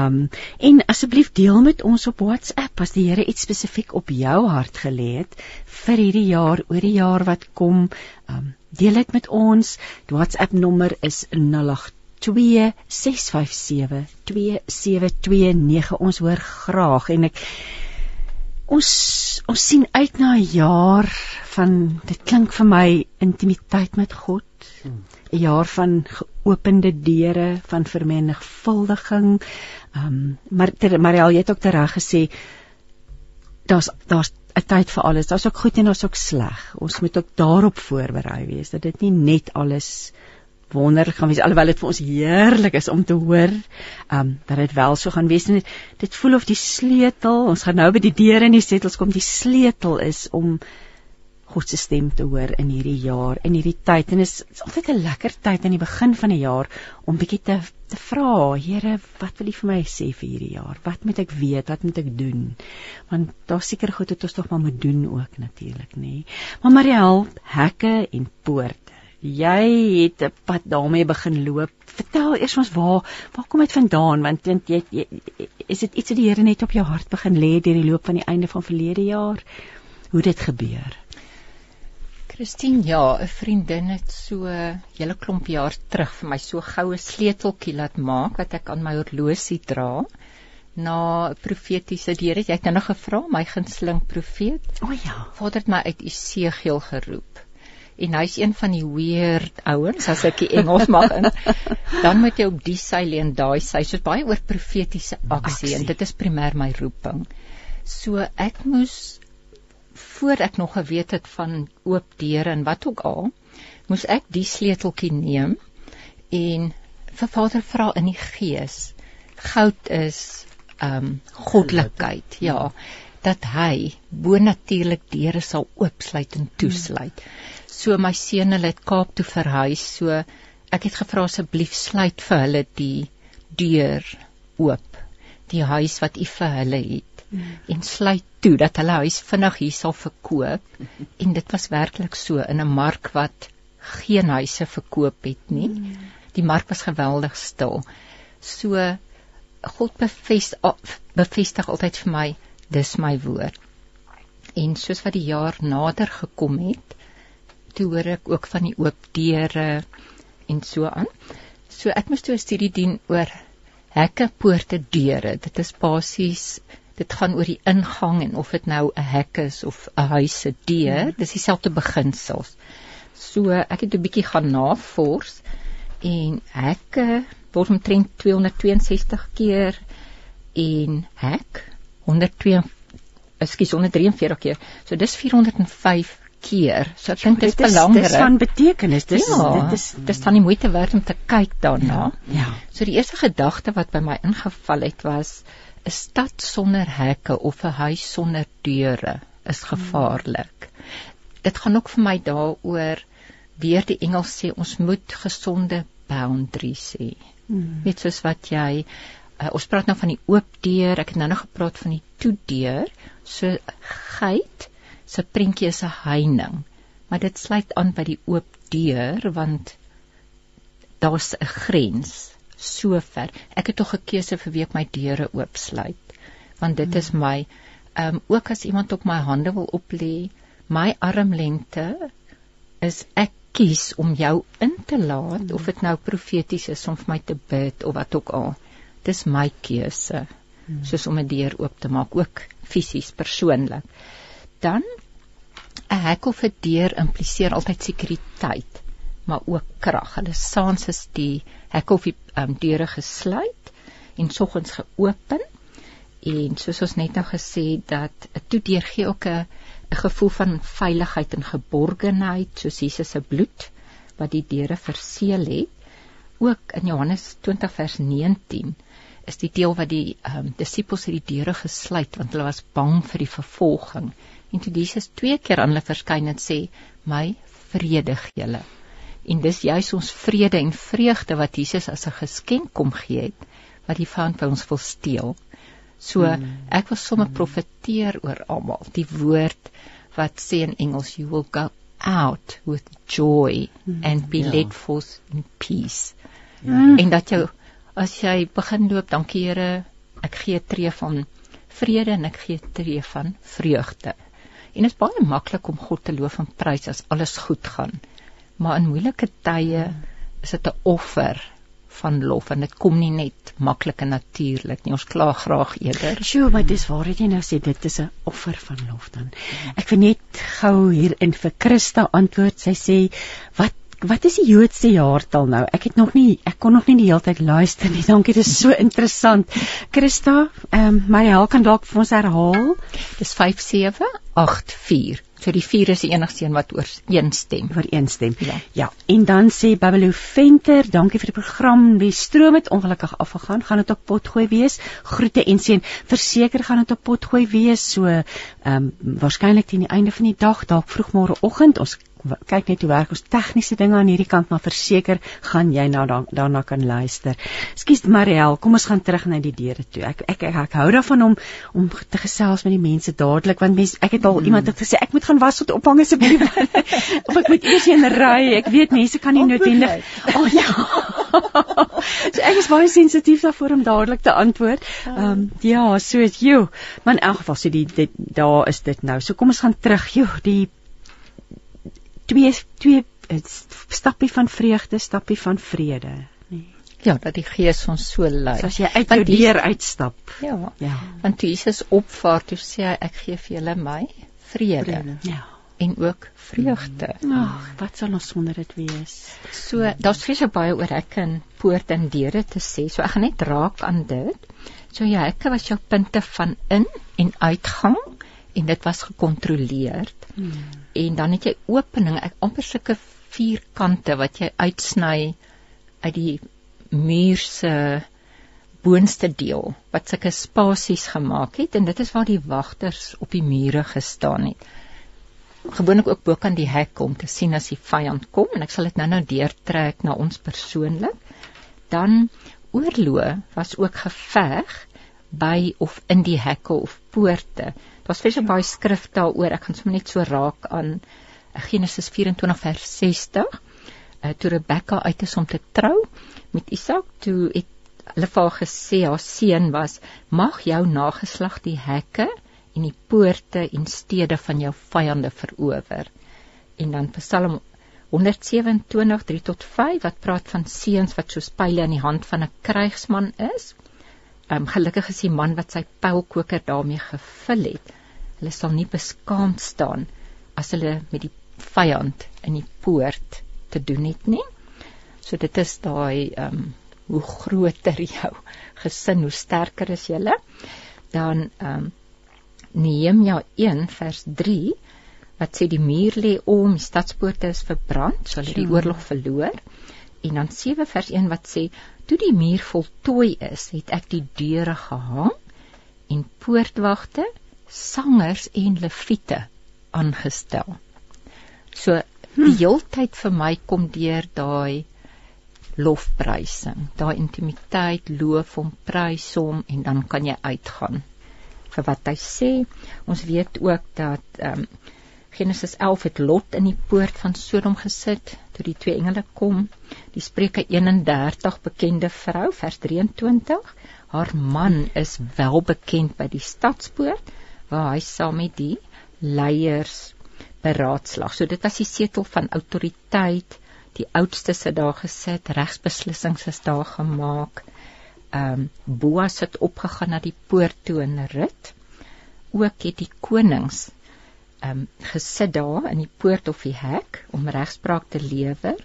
B: Um en asseblief deel met ons op WhatsApp as die Here iets spesifiek op jou hart gelê het vir hierdie jaar, oor die jaar wat kom. Um deel dit met ons. Die WhatsApp nommer is 082 2729 ons hoor graag en ek ons ons sien uit na 'n jaar van dit klink vir my intimiteit met God. 'n jaar van geopende deure van vermenigvuldiging. Um, maar ter, Mariel jy het ook reg gesê daar's daar's 'n tyd vir alles. Daar's ook goed en daar's ook sleg. Ons moet ook daarop voorberei wees dat dit nie net alles wonderlik gaan wees alhoewel dit vir ons heerlik is om te hoor um dat dit wel so gaan wees. En dit, dit voel of die sleutel ons gaan nou by die deure en die sleutels kom die sleutel is om God se stem te hoor in hierdie jaar en hierdie tyd. En is, is altyd 'n lekker tyd aan die begin van 'n jaar om bietjie te te vra Here wat wil U vir my sê vir hierdie jaar? Wat moet ek weet? Wat moet ek doen? Want daar seker goed wat ons tog maar moet doen ook natuurlik nê. Nee. maar Mariel hekke en poorte jy het 'n pad daarmee begin loop. Vertel eers ons waar waar kom dit vandaan want want jy, jy is dit iets wat die Here net op jou hart begin lê deur die loop van die einde van verlede jaar? Hoe dit gebeur?
D: Christine, ja, 'n vriendin het so 'n hele klomp jaar terug vir my so goue sleuteltjie laat maak wat ek aan my horlosie dra. Na profetiese die Here, jy het nou nog gevra my gunsteling profeet.
B: O oh, ja.
D: Vader het my uit Esegiel geroep. En hy's een van die weird ouens as ek die Engels mag in. Dan moet jy op die sy lê en daai sy. Soos baie oor profetiese aksie,
B: Aksie.
D: en dit is primêr my roeping. So ek moes voor ek nog geweet het van oop deure en wat ook al, moes ek die sleuteltjie neem en vir Vader vra in die gees. Goud is ehm um, goddelikheid, ja, dat hy bonatuurlik deure sal oopsluit en toesluit. So my seun hulle het Kaap toe verhuis, so ek het gevra asseblief sluit vir hulle die deur oop, die huis wat u vir hulle het en sluit toe dat hulle huis vinnig hier sal verkoop en dit was werklik so in 'n mark wat geen huise verkoop het nie. Die mark was geweldig stil. So God bevestig bevestig altyd vir my dis my woord. En soos wat die jaar nader gekom het, toe hoor ek ook van die oop deure en so aan. So ek moes toe 'n studie doen oor hekke, poorte, deure. Dit is basies dit gaan oor die ingang en of dit nou 'n hek is of 'n huis se deur, dis dieselfde beginsels. So ek het 'n bietjie gaan navors en hekke word omtrent 262 keer en hek 102 ekskuus 143 keer. So dis 405 keer. So ek dink dit is
B: Dit is
D: belangrik.
B: dis van betekenis. Dis
D: ja,
B: dit is
D: dis dan die moeite werd om te kyk daarna.
B: ja.
D: So die eerste gedagte wat by my ingeval het was 'n stad sonder hekke of 'n huis sonder deure is gevaarlik. Dit gaan ook vir my daaroor weer die Engels sê ons moet gesonde boundaries hê.
B: Hmm.
D: Net soos wat jy uh, ons praat nou van die oop deur, ek het nou nog gepraat van die toe deur. So geit se prentjie is 'n heining, maar dit sluit aan by die oop deur want daar's 'n grens so ver. Ek het tog 'n keuse vir wie ek my deure oopsluit want dit is my Ehm um, ook as iemand op my hande wil oplê, my armlengte is ek kies om jou in te laat mm. of dit nou profeties is om vir my te bid of wat ook al. Dis my keuse. Mm. Soos om 'n deur oop te maak, ook fisies persoonlik. Dan 'n hek of 'n deur impliseer altyd sekuriteit, maar ook krag. Hulle saans is die hek of die um, deure gesluit en soggens geopen. En soos ons net nou gesê dat 'n toedeur gee ook 'n 'n gevoel van veiligheid en geborgenheid, soos Jesus se bloed wat die deure verseël het. Ook in Johannes 20 vers 19 is die deel wat die um, disippels het die deure gesluit want hulle was bang vir die vervolging. En toe Jesus twee keer aan hulle verskyn en sê: "My vrede gee julle." En dis juis ons vrede en vreugde wat Jesus as 'n geskenk kom gee het wat die vyand by ons wil steel. So hmm. ek wil sommer hmm. profeteer oor almal. Die woord wat sê in Engels you will go out with joy hmm. and be ja. led forth in peace. Hmm. En dat jou as jy begin loop, dankie Here, ek gee tree van vrede en ek gee tree van vreugde. En dit is baie maklik om God te loof en prys as alles goed gaan. Maar in moeilike tye is dit 'n offer van lof en dit kom nie net maklik en natuurlik nie. Ons kla graag eerder.
B: Sjoe, maar dis waar jy nou sê dit is 'n offer van lof dan. Ek wil net gou hier in vir Christa antwoord. Sy sê wat wat is die Joodse jaartal nou? Ek het nog nie ek kon nog nie die hele tyd luister nie. Dankie, dit is so interessant. Christa, ehm um, Mariel kan dalk vir ons herhaal.
D: Dis 5784. So die 4 is die enigste een wat oor een stem.
B: Oor een stem. Ja. ja. En dan sê Babelo Venter, dankie vir die program. Die stroom het ongelukkig afgegaan. Gaan dit op potgooi wees? Groete en seën. Verseker gaan dit op potgooi wees. So ehm um, waarskynlik teen die einde van die dag, dalk vroeg môre oggend. Ons kyk net hoe werk ons tegniese dinge aan hierdie kant maar verseker gaan jy nou dan daarna kan luister. Ekskuus Mariel, kom ons gaan terug na die deure toe. Ek ek ek, ek hou daarvan om om te gesels met die mense dadelik want mense ek het al hmm. iemand het gesê ek moet gaan was tot ophang asseblief. of ek moet eers in ry. Ek weet mense kan nie noodwendig. O oh, ja. so ek is baie sensitief daarvoor om dadelik te antwoord. Ehm um, ja, so is jy. Maar in elk geval sê so die daar is dit nou. So kom ons gaan terug. Jo, die twee twee eh, stappie van vreugde, stappie van vrede,
D: nee. Ja, dat die Gees ons so lei.
B: So as jy uit jou deur uitstap.
D: Ja. Ja. Want Jesus opvaar toe sê hy ek gee vir julle my vrede. vrede. Ja. En ook vreugde.
B: Ag, wat sal ons sonder dit wees?
D: So, daar's vreeslik baie oor ek in poort en deure te sê. So ek gaan net raak aan dit. So ja, ek was jou punte van in en uitgang en dit was gekontroleer. Hmm. En dan het jy opening, ek amper sulke vierkante wat jy uitsny uit die muur se boonste deel wat sulke spasies gemaak het en dit is waar die wagters op die mure gestaan het. Gewoonlik ook bo kan die hek om te sien as die vyand kom en ek sal dit nou-nou deurtrek na ons persoonlik. Dan oorloë was ook geveg by of in die hekke of poorte. Daar's baie baie skrif daaroor. Ek gaan sommer net so raak aan eh, Genesis 24 vers 60. Uh, toe Rebekka uit is om te trou met Isak, toe het hulle vir haar gesê haar seun was: "Mag jou nageslag die hekke en die poorte en stede van jou vyande verower." En dan Psalm 127 3 tot 5 wat praat van seuns wat soos pile in die hand van 'n krygsman is. Um, gelukkig is die man wat sy pylkoker daarmee gevul het hulle sal nie beskaamd staan as hulle met die vyand in die poort te doen het nie. So dit is daai ehm um, hoe groter jou gesin, hoe sterker is julle. Dan ehm um, Nehemia 1 vers 3 wat sê die muur lê om, die stadspoorte is verbrand, so hulle die oorlog verloor. En dan 7 vers 1 wat sê toe die muur voltooi is, het ek die deure gehang en poortwagte sangers en leviete aangestel. So die hm. heeltyd vir my kom deur daai lofprysing, daai intimiteit, loof hom, prys hom en dan kan jy uitgaan vir wat hy sê. Ons weet ook dat ehm um, Genesis 11 het Lot in die poort van Sodom gesit toe die twee engele kom. Die Spreuke 31 bekende vrou vers 23, haar man is wel bekend by die stadspoort waar hy saam met die leiers beraadslag. So dit was die setel van autoriteit. Die oudstes het daar gesit, regsbeslissings is daar gemaak. Ehm um, Boas het opgegaan na die poort toe in rit. Ook het die konings ehm um, gesit daar in die poort of die hek om regspraak te lewer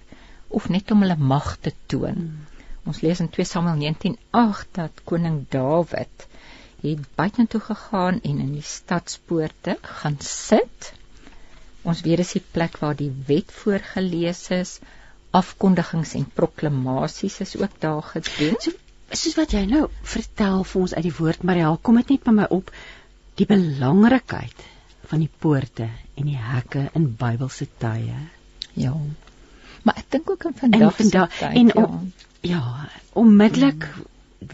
D: of net om hulle mag te toon. Hmm. Ons lees in 2 Samuel 19:8 dat koning Dawid het buitentoe gegaan en in die stadspoorte gaan sit. Ons weet dis die plek waar die wet voorgeles is, afkondigings en proklamasies is ook daar gedoen.
B: So, soos wat jy nou vertel vir ons uit die woord Mariel, kom dit net by my op die belangrikheid van die poorte en die hekke in Bybelse tye.
D: Ja. Maar ek dink ook in vandag
B: en vandag en ja, om, ja onmiddellik hmm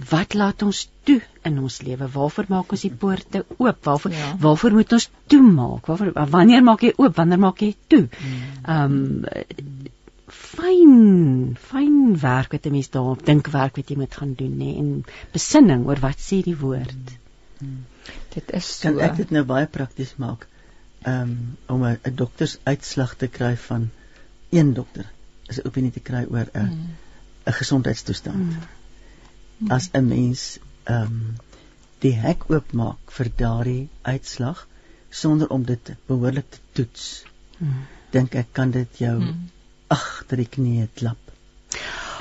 B: wat laat ons toe in ons lewe? Waarvoor maak ons die poorte oop? Waarvoor ja. waarvoor moet ons toemaak? Waarvoor wanneer maak jy oop? Wanneer maak jy toe? Hmm. Ehm um, fyn fyn werk wat 'n mens daar dink werk wat jy moet gaan doen nê en besinning oor wat sê die woord.
C: Hmm. Dit is so. Kan ek dit nou baie prakties maak? Ehm um, om 'n doktersuitslag te kry van een dokter is 'n opinie te kry oor 'n 'n hmm. gesondheidstoestand. Hmm as 'n mens ehm um, die hek oopmaak vir daardie uitslag sonder om dit behoorlik te toets. Hmm. Dink ek kan dit jou hmm. agter die knie klap.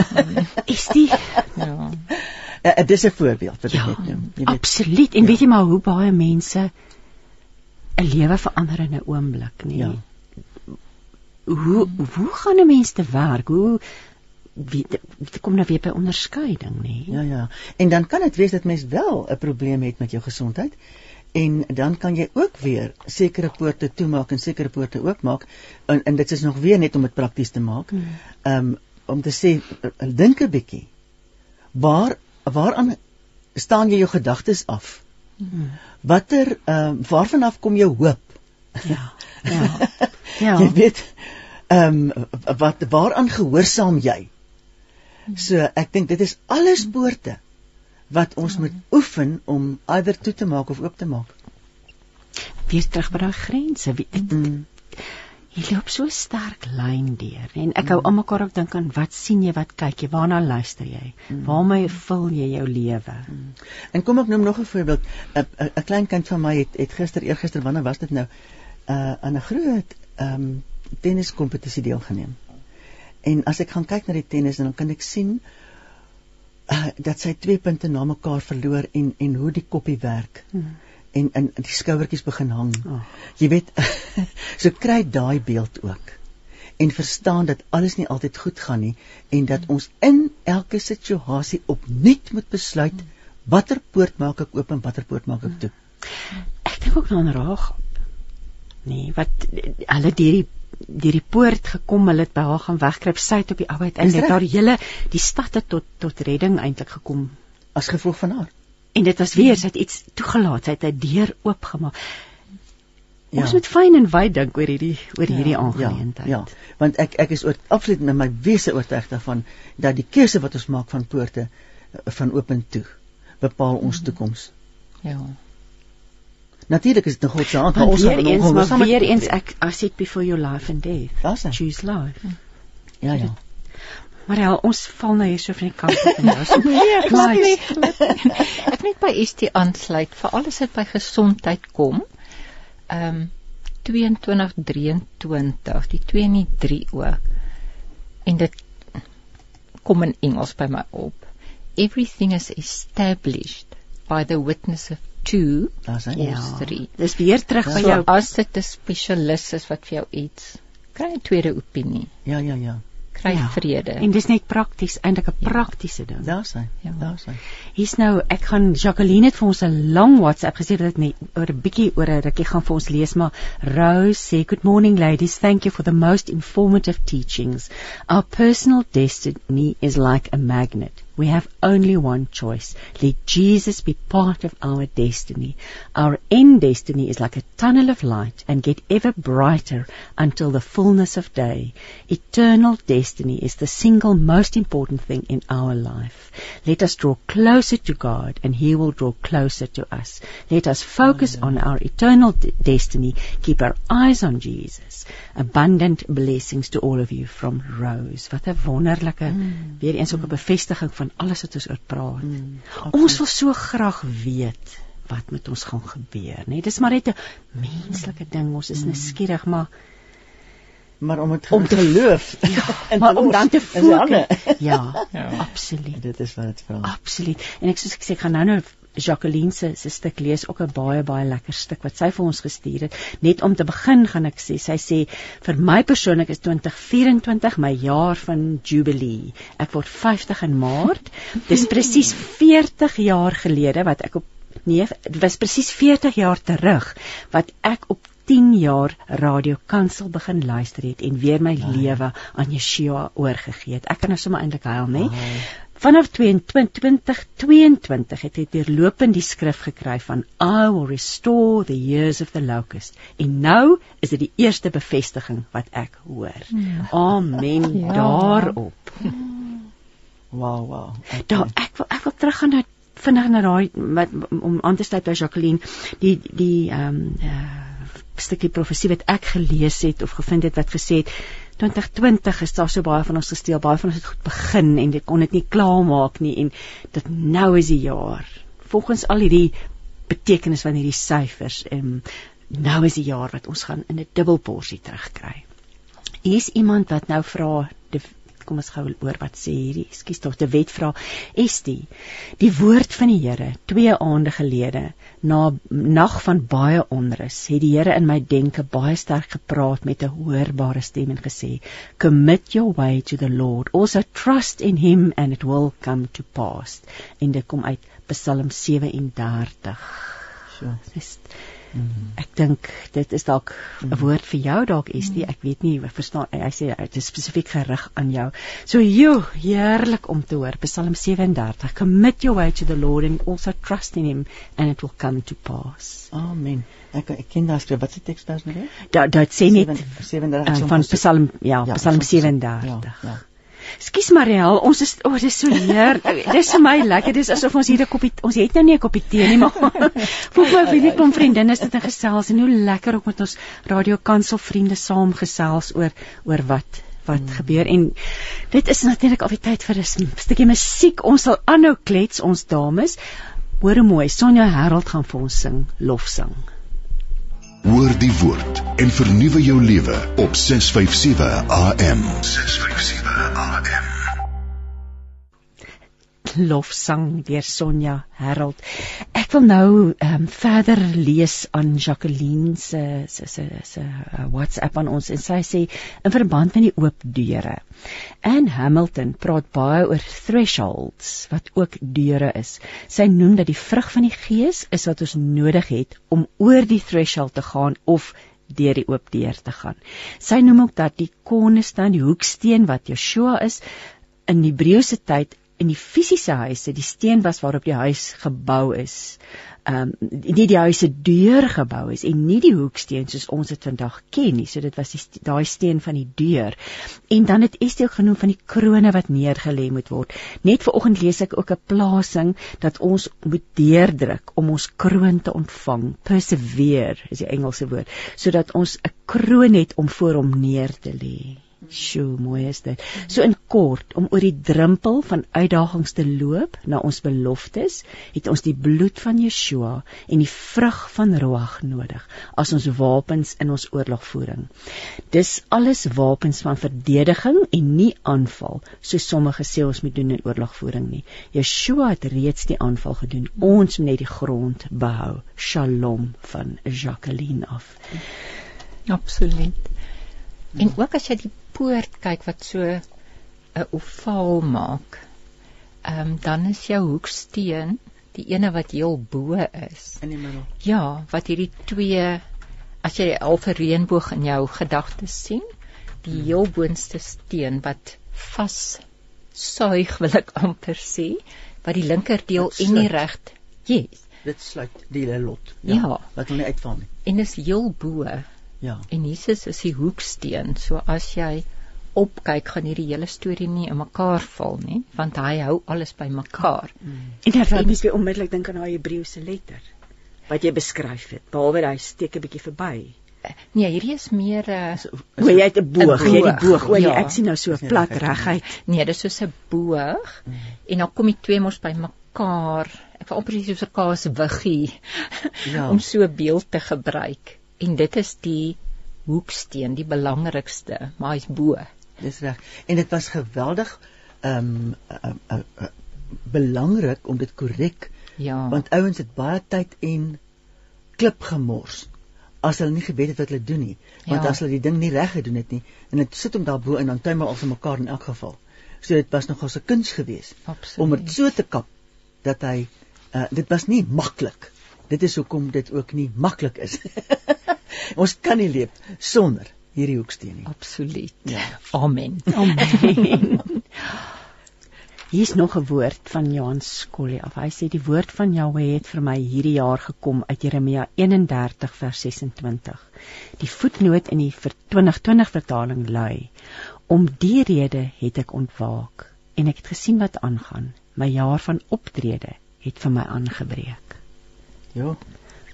B: is die ja.
C: Uh, dit is 'n voorbeeld wat ek ja, net noem.
B: Jy weet. Absoluut. En ja. weet jy maar hoe baie mense 'n lewe verander in 'n oomblik, nee. Ja. Hoe hoe gaan 'n mens te werk? Hoe wie dit kom nou weer by onderskeiding nê.
C: Ja ja. En dan kan dit wees dat mens wel 'n probleem het met jou gesondheid en dan kan jy ook weer sekere poorte toemaak en sekere poorte oopmaak en, en dit is nog weer net om dit prakties te maak. Hmm. Ehm um, om te sê dink 'n bietjie. Waar waaraan staan jy jou gedagtes af? Hmm. Watter ehm um, waarvan af kom jou hoop?
B: Ja. Ja. ja.
C: jy weet ehm um, wat waaraan gehoorsaam jy? So ek dink dit is alles poorte wat ons moet oefen om eider toe te maak of oop te maak.
B: Weer terug by daai grense. Wie mm. Jy loop so sterk lyn deur en ek hou mm. almekaar ook dink aan wat sien jy, wat kyk jy, waarna luister jy? Mm. Waarmee vul jy jou lewe? Mm.
C: En kom ek noem nog 'n voorbeeld. 'n klein kind van my het het gister eergister wanneer was dit nou? Uh aan 'n groot ehm um, tenniskompetisie deelgeneem. En as ek gaan kyk na die tennis dan kan ek sien uh, dat sy twee punte na mekaar verloor en en hoe die koppie werk. Hmm. En in die skouertjies begin hang. Oh. Jy weet so kry daai beeld ook. En verstaan dat alles nie altyd goed gaan nie en dat hmm. ons in elke situasie opnuut moet besluit hmm. watter poort maak ek oop en watter poort maak ek toe.
B: Ek dink ook aan Raag. Nee, wat hulle deur die deur die poort gekom, hulle het by haar gaan wegkruip, sy het op die arbeid en dit daar die hele die stad het tot tot redding eintlik gekom
C: as gevolg van haar.
B: En dit was weer sy het iets toegelaat, sy het 'n deur oopgemaak. Ja. Ons moet fyn en wyd dink oor hierdie oor ja, hierdie aangeleentheid.
C: Ja, ja, want ek ek is oor absoluut met my wese oortuig daarvan dat die keuse wat ons maak van poorte van oop en toe bepaal ons toekoms.
D: Ja.
C: Natuurlik is dit 'n God se hand,
B: maar ons weer eens, maar weer eens ek I sit before your life and death.
C: Daar's hy.
B: Choose life.
C: Ja ja.
B: Maar ja, ons val nou hier so van die kant af en nou.
D: Nee, ek net ek net by ST aansluit vir alles wat by gesondheid kom. Ehm um, 22 23, die 2 en die 3 ook. En dit kom in Engels by my op. Everything is established by the witness of 2
C: daar's hy.
B: Ja. 3 dis weer terug by jou.
D: As dit 'n spesialis is wat vir jou iets kry 'n tweede opinie.
C: Ja ja ja.
D: Kry ja. vrede.
B: En dis net prakties eintlik 'n ja. praktiese ding.
C: Daar's hy. Ja. daar's hy.
B: Hier's nou ek gaan Jacqueline het vir ons 'n lang WhatsApp gesê dat dit net oor 'n bietjie oor 'n rukkie gaan vir ons lees maar Rose sê good morning ladies. Thank you for the most informative teachings. Our personal destiny is like a magnet We have only one choice. Let Jesus be part of our destiny. Our end destiny is like a tunnel of light and get ever brighter until the fullness of day. Eternal destiny is the single most important thing in our life. Let us draw closer to God and He will draw closer to us. Let us focus on our eternal d- destiny. Keep our eyes on Jesus. Abundant blessings to all of you from Rose. Wat 'n wonderlike mm. weer eens ook 'n bevestiging van alles wat ons oor praat. Mm. Ons wil so graag weet wat met ons gaan gebeur, né? Nee, dis maar net 'n menslike ding. Ons is mm. nuuskierig, maar
C: maar om het om te geloof
B: ja, maar om dan te fokus ja, ja absoluut
C: dit is wat dit vra
B: absoluut en ek soos ek sê ek gaan nou nou Jacqueline se se stuk lees ook 'n baie baie lekker stuk wat sy vir ons gestuur het net om te begin gaan ek sê sy sê vir my persoonlik is 2024 my jaar van jubilee ek word 50 in maart dis presies 40 jaar gelede wat ek op nee dit was presies 40 jaar terug wat ek op 10 jaar radio kansel begin luister het en weer my oh. lewe aan Yeshua oorgegee het. Ek kan nou sommer eintlik huil, né? Oh. Vanaf 2022 het ek deurlopend die skrif gekry van I will restore the years of the locust. En nou is dit die eerste bevestiging wat ek hoor. Hmm. Amen ja. daarop.
C: Wow, wow.
B: Okay. Daar ek wil ek wil teruggaan na vinnig na daai om aan te sluit by Jacqueline die die ehm um, uh, stukkie profesie wat ek gelees het of gevind het wat gesê het 2020 is daar so baie van ons gesteel, baie van ons het goed begin en dit kon dit nie klaarmaak nie en dit nou is die jaar. Volgens al hierdie betekenis van hierdie syfers en nou is die jaar wat ons gaan in 'n dubbelporsie terugkry. Hier is iemand wat nou vra kom ons gou oor wat sê hierdie ekskuus tog te wet vra Estie die woord van die Here twee aande gelede na nag van baie onrus het die Here in my denke baie sterk gepraat met 'n hoorbare stem en gesê commit your way to the Lord. Also trust in him and it will come to pass. En dit kom uit Psalm 37 so dis Ek dink dit is dalk 'n woord vir jou dalk Estie. Ek weet nie, ek verstaan hy sê dit is spesifiek gerig aan jou. So joe, heerlik om te hoor. Psalm 37. Commit your way to the Lord and also trust in him and it will come to pass.
C: Amen. Ek ek ken daai skrif. Wat se teks daar nou?
B: Dat dat sê net 37 uh, van Psalm ja, ja Psalm 37. Ja, ja. Skus Mariel, ons is o, oh, dis so leer. dis vir my lekker. Dis asof ons hier 'n koppie ons het nou nie 'n koppie tee nie, maar voel my net kom vriendinne sit en gesels en hoe lekker ook met ons radio kansel vriende saam gesels oor oor wat wat hmm. gebeur en dit is natuurlik al die tyd vir 'n stukkie musiek. Ons sal aanhou klets ons dames. Hoor hoe mooi Sonja Harold gaan vir ons sing lofsang.
E: Hoor die woord en vernuwe jou lewe op 657 AM. 657 AM
B: lofsang deur Sonja Harold. Ek wil nou ehm um, verder lees aan Jacqueline se se se se uh, WhatsApp aan ons en sy sê in verband met die oop deure. Anne Hamilton praat baie oor thresholds wat ook deure is. Sy noem dat die vrug van die gees is wat ons nodig het om oor die threshold te gaan of deur die oop deur te gaan. Sy noem ook dat die cornerstone, die hoeksteen wat Joshua is in Hebreëse tyd in die fisiese huise die steen was waarop die huis gebou is. Ehm um, nie die huis se deur gebou is en nie die hoeksteen soos ons dit vandag ken nie. So dit was die daai steen van die deur. En dan het Estie ook genoem van die krone wat neergelê moet word. Net vanoggend lees ek ook 'n plasing dat ons moet deurdruk om ons kroon te ontvang. Persevere is die Engelse woord, sodat ons 'n kroon het om voor hom neer te lê. Sjoe, mooi is dit. So in kort, om oor die drempel van uitdagings te loop na ons beloftes, het ons die bloed van Yeshua en die vrug van Ruach nodig as ons wapens in ons oorlogvoering. Dis alles wapens van verdediging en nie aanval, soos sommige sê ons moet doen in oorlogvoering nie. Yeshua het reeds die aanval gedoen. Ons moet net die grond behou. Shalom van Jacqueline af.
D: Absoluut. En ook as jy die poort kyk wat so 'n ovaal maak, ehm um, dan is jou hoeksteen die ene wat heel bo is
C: in die middel.
D: Ja, wat hierdie twee as jy die alfa reënboog in jou gedagtes sien, die hmm. heel boonste steen wat vas suig wil ek amper sê, wat die linkerdeel
C: Dit
D: en die reg. Yes.
C: Dit sluit die hele lot.
D: Ja.
C: Wat wil nie uitval nie.
D: En is heel bo
C: Ja.
D: en Jesus is die hoeksteen. So as jy opkyk, gaan hierdie hele storie nie in mekaar val nie, want hy hou alles bymekaar.
B: En dan laat mens weer onmiddellik dink aan daai Hebreëse letter wat jy beskryf het. Behalwe hy steek 'n bietjie verby.
D: Nee, hierdie is meer 'n uh,
B: O, jy het 'n boog, jy het die
D: boog.
B: O,
D: ja.
B: ek sien nou so plat
C: reguit
D: nee, dis soos 'n boog
C: Mm.
D: en dan kom die twee mos bymekaar. Ek wil amper sê soos 'n kaaswiggie
C: Ja.
D: om so 'n beeld te gebruik. En dit is die hoeksteen, die belangrikste, maar hy's bo.
C: Dis reg. En dit was geweldig ehm um, uh, uh, uh, belangrik om dit korrek
D: Ja.
C: want ouens het baie tyd en klip gemors as hulle nie geweet het wat hulle doen nie want
D: Ja.
C: as hulle die ding nie reg gedoen het nie en dit sit hom daarbo en dan tuimel ons mekaar in elk geval so dit was nogal 'n kuns geweest om dit so te kap dat hy uh, dit was nie maklik dit is hoekom dit ook nie maklik is ons kan nie leef sonder hierdie hoeksteen nie
D: absoluut.
C: Ja.
D: Amen.
B: Amen. Hier's nog 'n woord van Johan Skollie af. Hy sê die woord van Jahweh het vir my hierdie jaar gekom uit Jeremia 31 vers 26. Die voetnoot in die vir 2020 vertaling lui: Om die rede het ek ontwaak en ek het gesien wat aangaan. My jaar van optrede het vir my aangebreek.
C: ja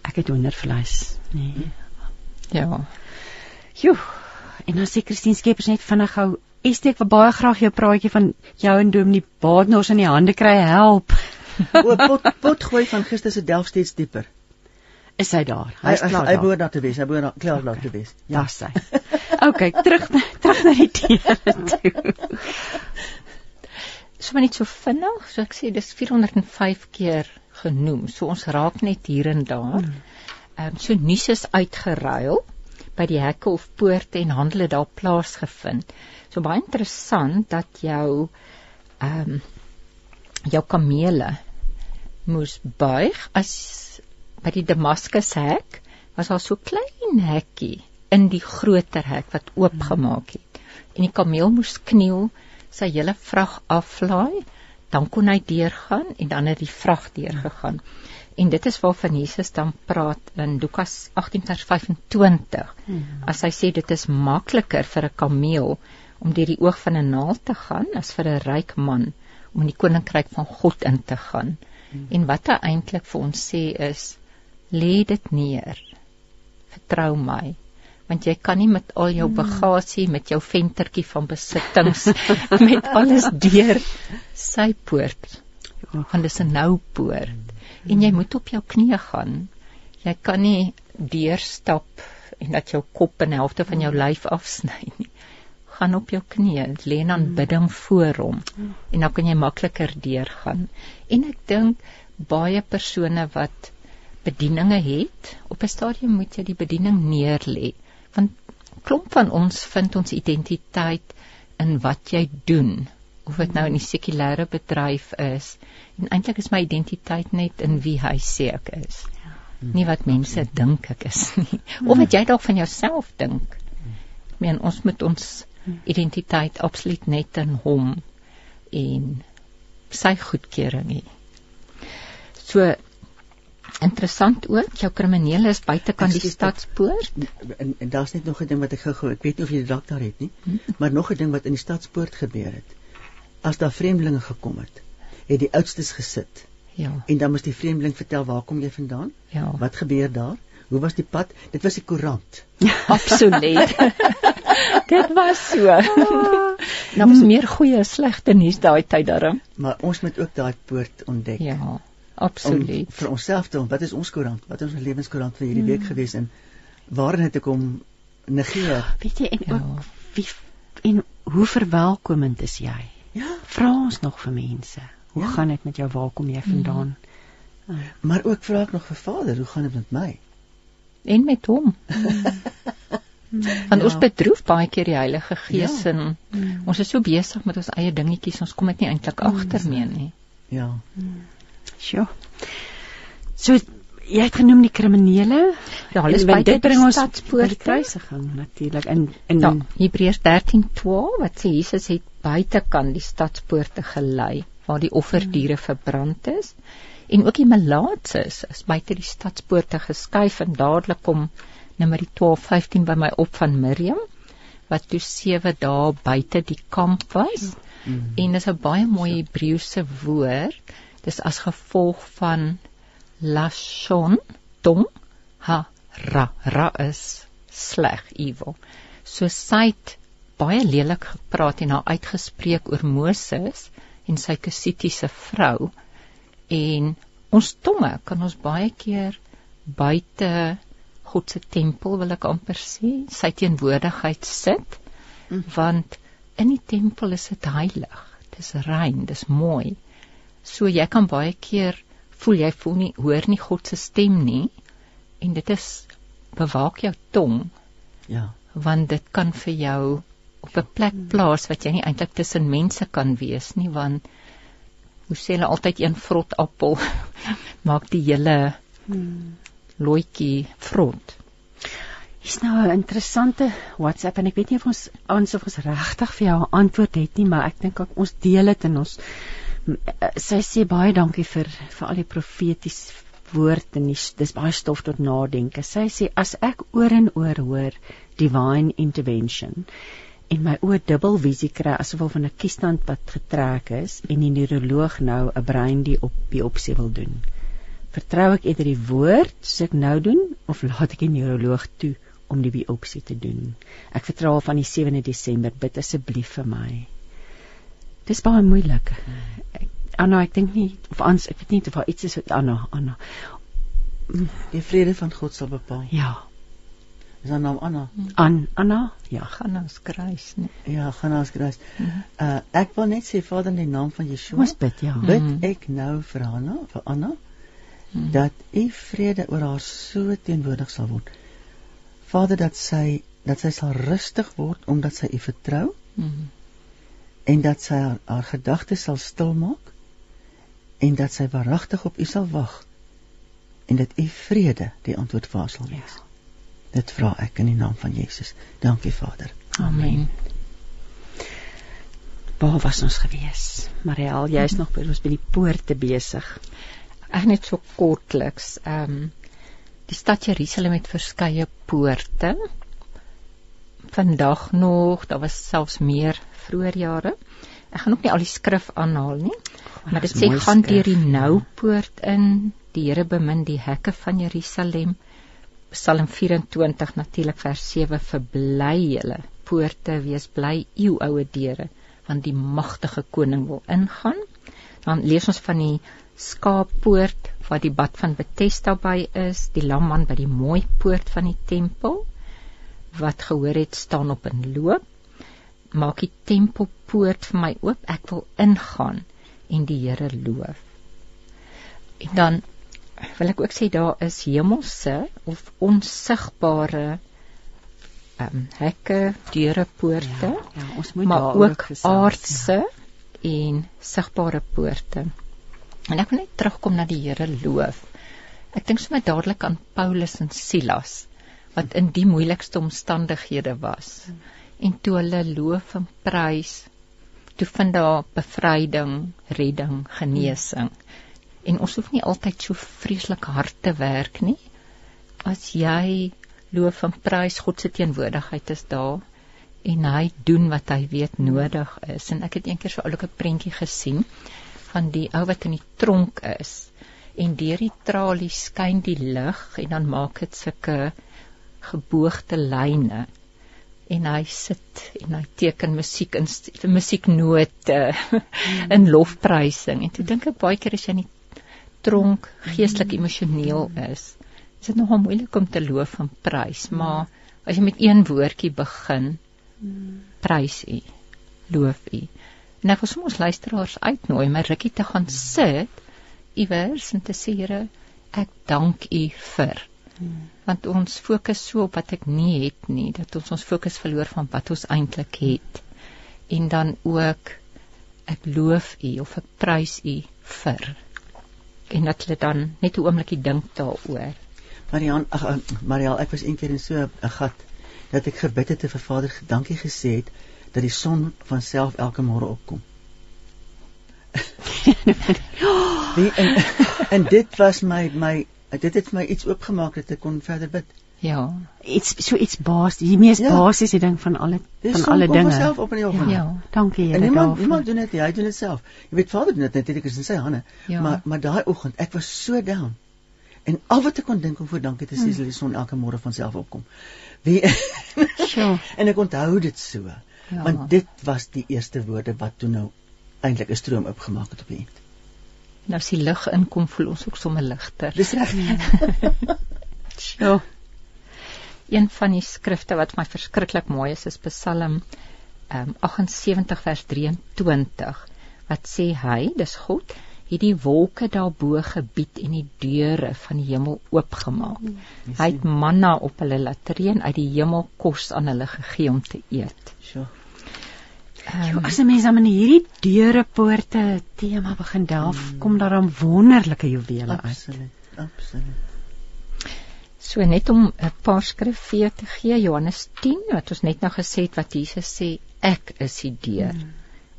B: Ek het hoendervleis. Nee.
D: Ja.
B: Joe. En dan sê Christine Skeepers net vinnig gou, Estie, ek wil baie graag jou praatjie van jou en Dominee Baadnors in die hande kry help.
C: o pot pot gooi van gister se delf steeds dieper
B: Is hy daar?
C: hy
B: Hy's
C: hy,
B: klaar
C: hy
B: daar.
C: behoort daar te wees hy behoort daar klaar daar te wees
B: Ja, Daar's hy. OK, terug terug na die teere toe.
D: So net so vinnig, so ek sê dis 405 keer genoem. So ons raak net hier en daar. Ehm um, so nuus is uitgeruil by die hekke of poorte en handel het daar plaasgevind. So baie interessant dat jou ehm um, jou kamele moes buig as by die Damaskus hek was daar so klein hekkie in die groter hek wat oopgemaak het. En die kameel moes kniel, sy hele vrag aflaai, dan kon hy deurgaan en dan het die vrag deurgegaan. En dit is waarvan Jesus dan praat in Lukas 18:25. As hy sê dit is makliker vir 'n kameel om deur die oog van 'n naald te gaan as vir 'n ryk man om in die koninkryk van God in te gaan. En wat hy eintlik vir ons sê is lê dit neer. Vertrou my want jy kan nie met al jou bagasie, met jou ventertjie van besittings, met alles deur sy poort. Want dis 'n nou poort en jy moet op jou knieë gaan. Jy kan nie deurstap en dat jou kop en helfte van jou lyf afsny nie. Gaan op jou knieë, lê in aanbidding voor hom. En dan kan jy makliker deurgaan. En ek dink baie persone wat bedieninge het, op 'n stadium moet jy die bediening neerlê. Want klomp van ons vind ons identiteit in wat jy doen of dit nou in die sekulêre bedryf is. En eintlik is my identiteit net in wie hy sê ek is nie wat mense dink ek is nie. Of wat jy dalk van jouself dink. Ek meen ons moet ons identiteit absoluut net in hom en sy goedkeuring hê. So interessant ook jou kriminele is buitekant die
C: Ekskuus, dat-
D: stadspoort.
C: en, en daar's net nog 'n ding wat ek gou-gou ek weet nie of jy dit dalk daar het nie
D: Hm?
C: maar nog 'n ding wat in die stadspoort gebeur het as daar vreemdelinge gekom het het die oudstes gesit
D: ja
C: en dan moes die vreemdeling vertel waar kom jy vandaan
D: ja
C: wat gebeur daar hoe was die pad dit was die koerant
D: Absoluut. Dit was so. Nou was meer goeie as slegte nuus daai tyd daarom.
C: maar ons moet ook daai poort ontdek
D: Ja,
C: om
D: absoluut.
C: vir onsself te wat is ons koerant wat is ons lewenskoerant vir hierdie week gewees en waarin het ek hom negeer
B: Weet jy en
D: Ja.
B: ook wie en hoe verwelkomend is jy?
C: Ja
B: Vra ons nog vir mense. Hoe
C: Ja.
B: gaan dit met jou? Waar kom jy vandaan?
C: maar ook vra ek nog vir Vader hoe gaan dit met my
D: En met hom. Want
C: Ja.
D: ons bedroef baie keer die Heilige Gees
C: Ja.
D: en ons is so besig met ons eie dingetjies, ons kom dit nie eintlik agter mee nie.
C: ja
B: Sjoe. So jy het genoem die kriminele.
D: Ja, hulle is buite
B: dit bring ons by
D: stadspoorte.
B: die kruisiging natuurlik in in
D: Ja, Hebreërs 13:12 wat sê Jesus het buitekant die stadspoorte gelei waar die offerdiere verbrand is en ook die melaatses is buite die stadspoorte geskuif en dadelik kom nommer 12:15 by my op van Miriam wat toe 7 dae buite die kamp was. Mm. en dis 'n baie mooi Hebreëse woord. Dis as gevolg van lashon tong ha ra ra is sleg evil. So sy het baie lelik gepraat en haar uitgespreek oor Moses en sy kusitiese vrou. En ons tonge kan ons baie keer buite God se tempel wil ek amper sê sy teenwoordigheid sit mm. want in die tempel is dit heilig. Dis rein dis mooi. So jy kan baie keer voel jy voel nie hoor nie God se stem nie. En dit is bewaak jou tong.
C: Ja.
D: Want dit kan vir jou op 'n plek mm. plaas wat jy nie eintlik tussen mense kan wees nie want hoe sê hulle altyd een vrot appel maak die hele hmm. looitjie vrot.
B: Dis nou 'n interessante WhatsApp en ek weet nie of ons aansof ons regtig vir jou 'n antwoord het nie, maar ek dink ons deel dit in ons sy sê baie dankie vir vir al die profetiese woord en dis dis baie stof tot nadenke. Sy sê as ek oor en oor hoor divine intervention en my oë dubbel visie kry asof van 'n kiesstand wat getrek is en die neuroloog nou 'n brein die op die opsie wil doen. Vertrou ek eerder die woord soos ek nou doen of laat ek die neuroloog toe om die biopsie te doen? Ek vertrou al van die 7de Desember, bid asseblief vir my. Dis baie moeilik. Anna, ek dink nie of ans ek weet nie of daar iets is wat Anna, Anna.
C: Die vrede van God sal bepaal.
B: Ja.
C: Is haar naam Anna?
B: An Anna?
D: Ja, gaan ons kruis nie.
C: Ja, gaan ons kruis. Mm -hmm. Uh ek wil net sê Vader in die naam van Yeshua.
B: Ons bid ja.
C: Bid mm -hmm. ek nou vir Anna, vir Anna mm -hmm. dat U vrede oor haar so teenwoordig sal word. Vader dat sy dat sy sal rustig word omdat sy U vertrou. Mm -hmm. En dat sy haar, haar gedagtes sal stil maak en dat sy waaragtig op U sal wag en dat U vrede die antwoord vir haar sal wees. Ja. Dit vra ek in die naam van Jesus. Dankie Vader.
B: Amen. Waar was ons gewees? Mariel, jy is nog by ons by die poorte besig.
D: Ek net so kortliks. Ehm um, die stad Jerusalem het verskeie poorte. Vandag nog, daar was selfs meer vroeër jare. Ek gaan ook nie al die skrif aanhaal nie. Maar dit sê gaan deur die nou poort in. Die Here bemin die hekke van Jerusalem. Psalm 24 natuurlik vers 7 verbly julle poorte wees bly u oue deure want die magtige koning wil ingaan. Dan lees ons van die skaappoort waar die bad van Bethesda by is die lamman by die mooi poort van die tempel wat gehoor het staan op en loop. Maak die tempelpoort vir my oop ek wil ingaan en die Here loof. En dan wil ek ook sê daar is hemelse of onsigbare ehm um, hekke, deure, poorte. Ja,
B: ja, ons moet
D: maar ook aardse ja. en sigbare poorte. En ek wil net terugkom na die Here loof. Ek dink sommer dadelik aan Paulus en Silas wat in die moeilikste omstandighede was. En toe hulle loof en prys, toe vind daar bevryding, redding, genesing. Hmm en ons hoef nie altyd so vreeslik hard te werk nie. As jy loof en prys God se teenwoordigheid is daar en hy doen wat hy weet nodig is. En ek het eendag so 'n oulike prentjie gesien van die ou wat in die tronk is en deur die tralies skyn die lig en dan maak dit sulke geboogde lyne. En hy sit en hy teken musiek in musieknote in lofprysing. En toe dink ek baie keer as jy in die tronk geestelik emosioneel is, is dit nogal moeilik om te loof en prys, maar as jy met een woordjie begin, prys U, loof U. En ek wil sommer ons luisteraars uitnooi om 'n rukkie te gaan sit iewers en te sê Here, ek dank U vir. Want ons fokus so op wat ek nie het nie dat ons ons fokus verloor van wat ons eintlik het. En dan ook ek loof u of ek prys u vir en dat hulle dan net 'n oombliekie dink daaroor.
C: Marian, ag Mariel, ek was eendag in so 'n gat dat ek gebid het en vir Vader dankie gesê het dat die son van self elke môre opkom. die, en, en dit was my my dit het vir my iets oopgemaak dat ek kon verder bid.
D: Ja.
B: Iets so iets basies, die mees
C: Ja.
B: basiese ding van alle
C: Dis
B: van
C: son
B: alle dinge.
C: van self op in die oggend.
D: Ja.
B: Dankie
C: En
B: Here
C: niemand
B: daarvoor.
C: niemand doen dit nie, hy doen dit self. Jy weet Vader doen dit natuurlik is in sy hande.
D: Ja.
C: Maar maar daai oggend, ek was so down. En al wat ek kon dink om voor dankie te sê,
B: Hmm.
C: is dat die son elke môre van self opkom. Wie
B: Sjoe.
C: en ek onthou dit so.
D: Ja.
C: Want dit was die eerste woorde wat toe nou eintlik 'n stroom opgemaak het op die eind.
D: Nou as die lig inkom, voel ons ook sommer ligter.
C: Dis reg.
B: Sjoe.
D: Een van die skrifte wat vir my verskriklik mooi is, is Psalm um, 78 vers 23 wat sê hy, dis God, het die wolke daarbo gebied en die deure van die hemel oopgemaak. Hy het manna op hulle laat reën uit die hemel kos aan hulle gegee om te eet.
B: Jo,
D: Um,
B: as 'n mens dan in hierdie deure poorte tema begin delf,
C: Hmm.
B: kom daar dan wonderlike juwele uit.
C: Absoluut. Absoluut.
D: So net om 'n paar skrifte te gee, Johannes 10 wat ons net nou gesê het wat Jesus sê, ek is die deur. Mm.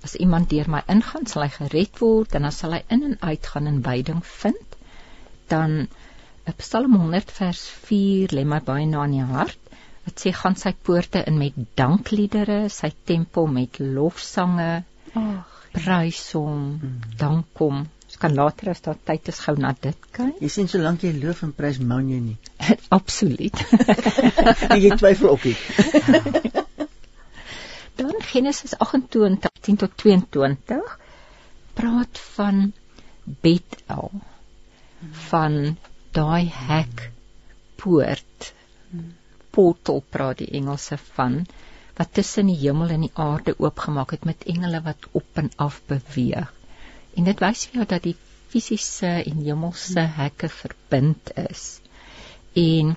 D: As iemand deur my ingaan, sal hy gered word en dan sal hy in en uit gaan en veiding vind. Dan eh, Psalm 100 vers 4 lê my baie na in die hart. Dit sê gaan sy poorte in met dankliedere, sy tempel met lofsange,
B: Ag,
D: prys hom, dank hom. Kan later as daar tyd is gou na dit kyk.
C: Jy sien solank jy loof en prys, moun jy nie.
D: Absoluut.
C: Jy twyfel ook nie.
D: Dan Genesis 28 10 tot 22 praat van Bethel van daai hek poort portal praat die Engelse van wat tussen die hemel en die aarde oopgemaak het met engele wat op en af beweeg. En dit wys vir jou dat die fisiese en hemelse hekke verbind is. En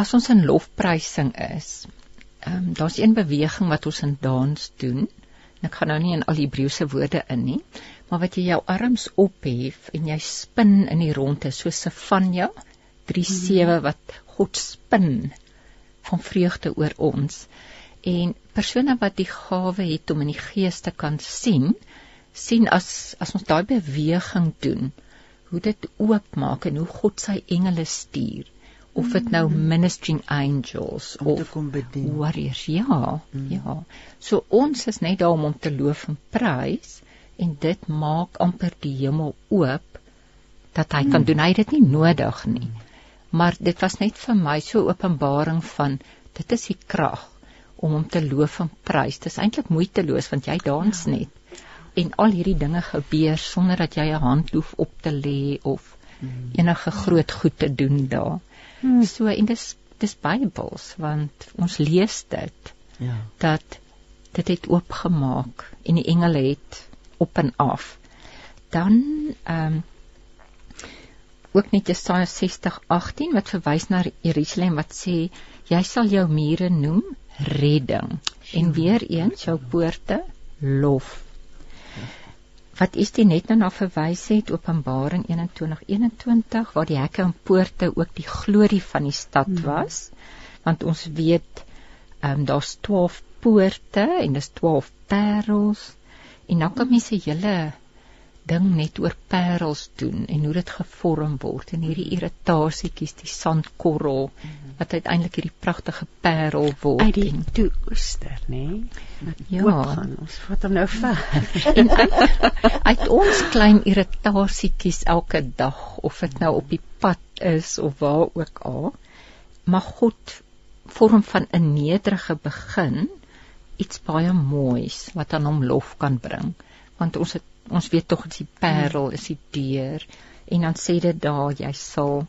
D: as ons in lofprysing is, ehm um, daar's een beweging wat ons in dans doen. En ek gaan nou nie in al die Hebreëse woorde in nie, maar wat jy jou arms ophef en jy spin in die ronde soos Sefanja 3:7 wat God spin van vreugde oor ons. En persone wat die gawe het om in die gees te kan sien, sien as as ons daai beweging doen, hoe dit oopmaak en hoe God sy engele stuur of dit nou ministering angels
C: Om
D: of warriors. Ja ja. So ons is net daar om hom te loof en prys en dit maak amper die hemel oop dat hy kan doen. Hy het dit nie nodig nie. Maar dit was net vir my so openbaring van dit is die krag om hom te loof en prys dit is eintlik moeiteloos want jy dans ja. net en al hierdie dinge gebeur sonder dat jy 'n hand hoef op te lê of enige groot goed te doen daar
B: Hmm.
D: So en dis dis Bybels want ons lees dit
C: Ja.
D: dat dit het oopgemaak en die engele het op en af. Dan ehm um, ook net Jesaja 60:18 wat verwys na Jerusalem wat sê jy sal jou mure noem redding. En weer eens jou poorte lof. Wat is dit net nou na verwys het Openbaring 21:21 waar die hekke en poorte ook die glorie van die stad was? Want ons weet ehm um, daar's 12 poorte en dis 12 parels. En dan kan mense hele ding net oor parels doen en hoe dit gevorm word en hierdie irritasietjies die sandkorrel wat uiteindelik hierdie pragtige parel word
B: uit die
D: en,
B: toester, nê?
D: Ja.
B: Oopgaan. Ons vat hom nou ver.
D: en uit, uit ons klein irritasietjies elke dag of dit nou op die pad is of waar ook al mag God vorm van 'n nederige begin iets baie moois wat aan hom lof kan bring want ons het, ons weet tog die parel is die deur. En dan sê dit daar jy sal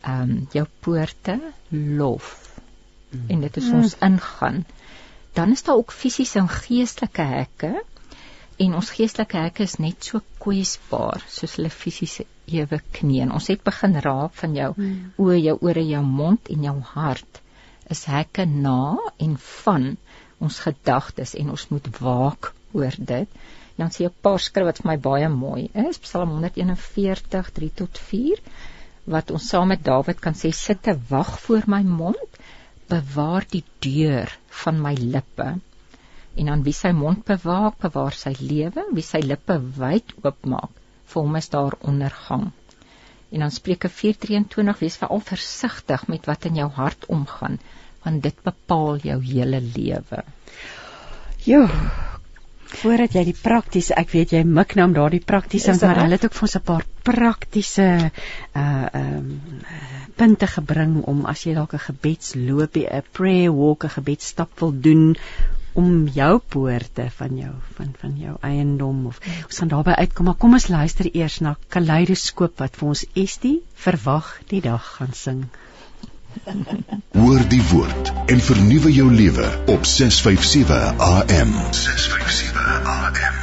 D: ehm um, jou poorte lof. En dit is ons ingaan. Dan is daar ook fisiese en geestelike hekke. En ons geestelike hekke is net so kwesbaar soos hulle fisiese ewe knie en ons het begin raak van jou
B: Hmm.
D: oë jou ore jou mond en jou hart is hekke na en van ons gedagtes en ons moet waak oor dit dan sê 'n paar skrif wat vir my baie mooi is Psalm 141 3 tot 4 wat ons saam met Dawid kan sê sitte wag voor my mond bewaar die deur van my lippe. En dan wie sy mond bewaak, bewaar sy lewe, wie sy lippe wyd oopmaak, vir hom is daar ondergang. En dan Spreuke 4:23 wees veral versigtig met wat in jou hart omgaan, want dit bepaal jou hele lewe.
B: Jo. Voordat jy die praktiese, ek weet jy mik nou om daardie praktiese, maar hulle het ook vir ons 'n paar praktiese uh ehm um, punte gebring om as jy dalk 'n gebedsloopie, 'n prayer walk, 'n gebedsstap wil doen om jou poorte van jou van van jou eiendom of ons gaan daarby uitkom maar kom ons luister eers na Kaleidoskoop wat vir ons Estie verwag die dag gaan sing.
E: Hoor die woord en vernuwe jou lewe op 657 AM. 657 AM.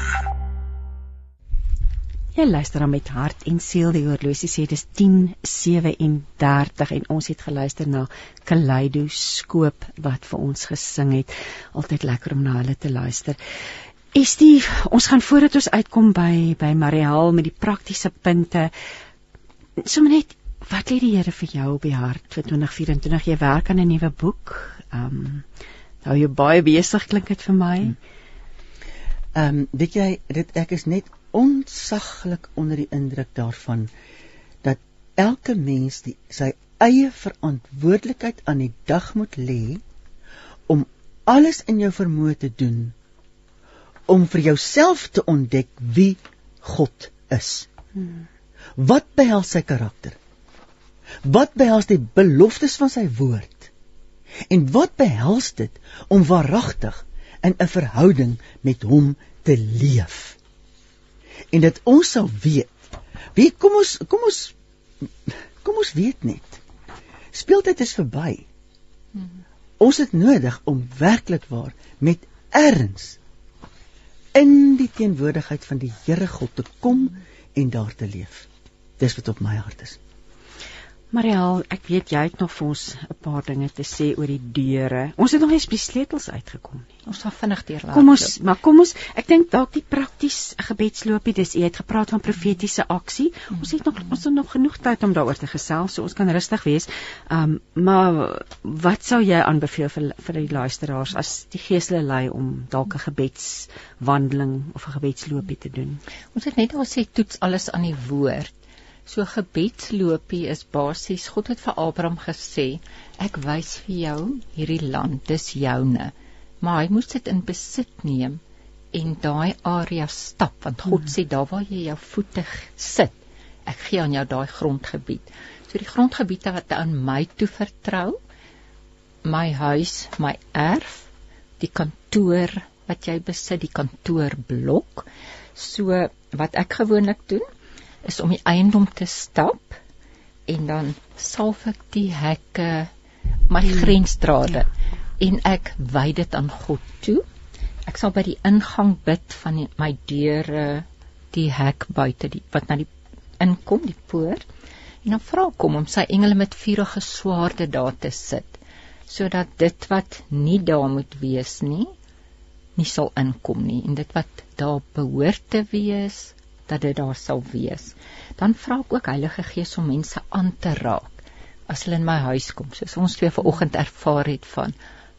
B: Jy luister dan met hart en siel die horlosie sê dis 10:37 en ons het geluister na Kaleidoskoop wat vir ons gesing het. Altyd lekker om na hulle te luister. Estie, ons gaan voordat ons uitkom by by Mariel met die praktiese punte. Sommige net wat lê die Here vir jou op die hart vir 2024? Jy werk aan 'n nuwe boek. Ehm um, hou jy baie besig klink dit vir my.
C: Ehm um, weet jy dit ek is net ontsaglik onder die indruk daarvan dat elke mens die sy eie verantwoordelikheid aan die dag moet lê om alles in jou vermoë te doen om vir jouself te ontdek wie God is. Hmm. Wat behels sy karakter? Wat behels die beloftes van sy woord? En wat behels dit om waaragtig in 'n verhouding met hom te leef? en dat ons sal weet. Wie kom ons kom ons kom ons weet net. Speeltyd is verby. Ons het nodig om werklik waar met erns in die teenwoordigheid van die Here God te kom en daar te leef. Dis wat op my hart is.
B: Mariel, ek weet jy het nog vir ons 'n paar dinge te sê oor die deure. Ons het nog nie by sleutels uitgekom nie.
D: Ons sal vinnig deur laat.
B: Kom ons, loop. maar kom ons, ek dink dalk die prakties gebedsloopie, dis jy het gepraat van profetiese aksie. Ons het nog ons het nog genoeg tyd om daaroor te gesels, so ons kan rustig wees. Um maar wat sou jy aanbeveel vir vir die luisteraars as die Gees hulle lei om dalk 'n gebedswandeling of 'n gebedsloopie te doen?
D: Ons het net al sê toets alles aan die woord. So gebedsloopie is basies God het vir Abraham gesê, ek wys vir jou hierdie land, dis joune. Maar hy moes dit in besit neem en daai area stap want God hmm. sê daar waar jy jou voete sit, ek gee aan jou daai grondgebied. So die grondgebiede wat aan my toe vertrou, my huis, my erf, die kantoor wat jy besit, die kantoorblok. So wat ek gewoonlik doen, is om die eiendom te stap en dan salf ek die hekke my hmm. grensdrade ja. en ek wy dit aan God toe. Ek sal by die ingang bid van die, my deure die hek buite die wat na die inkom die poort en dan vra kom om sy engele met vuurige swaarde daar te sit sodat dit wat nie daar moet wees nie nie sal inkom nie en dit wat daar behoort te wees dat dit daar sal wees. Dan vra ek ook Heilige Gees om mense aan te raak as hulle in my huis kom. Soos ons twee vanoggend ervaar het van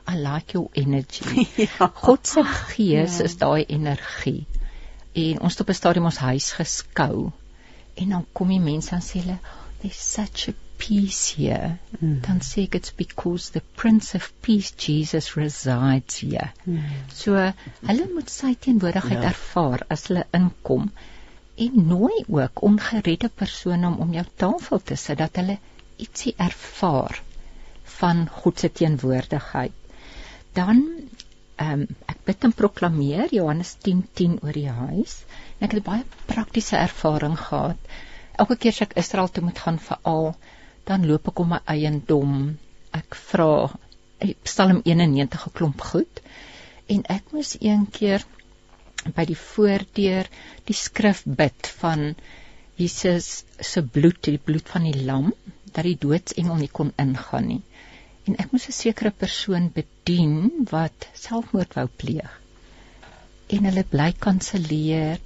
D: I like your energy. ja. God se gees ja. is daai energie. En ons het op 'n stadium ons huis geskou en dan kom die mense en sê hulle there's such a peace here. Mm. Dan sê ek it's because the prince of peace Jesus resides here. Mm. So hulle moet sy teenwoordigheid ja. ervaar as hulle inkom en nooi ook ongeredde persone om om jou tafel te sit dat hulle ietsie ervaar van God se teenwoordigheid. Dan ehm um, ek bid en proklameer Johannes 10:10 10 oor die huis. En ek het baie praktiese ervaring gehad. Elke keer as ek Israel toe moet gaan vir al, dan loop ek om my eiendom. Ek vra Psalm 91 'n klomp goed en ek moes een keer by die voordeur die skrif bid van Jesus se bloed, die bloed van die lam, dat die doodsengel nie kon ingaan nie. En ek moes 'n sekere persoon bedien wat selfmoord wou pleeg. En hulle bly kanselleer.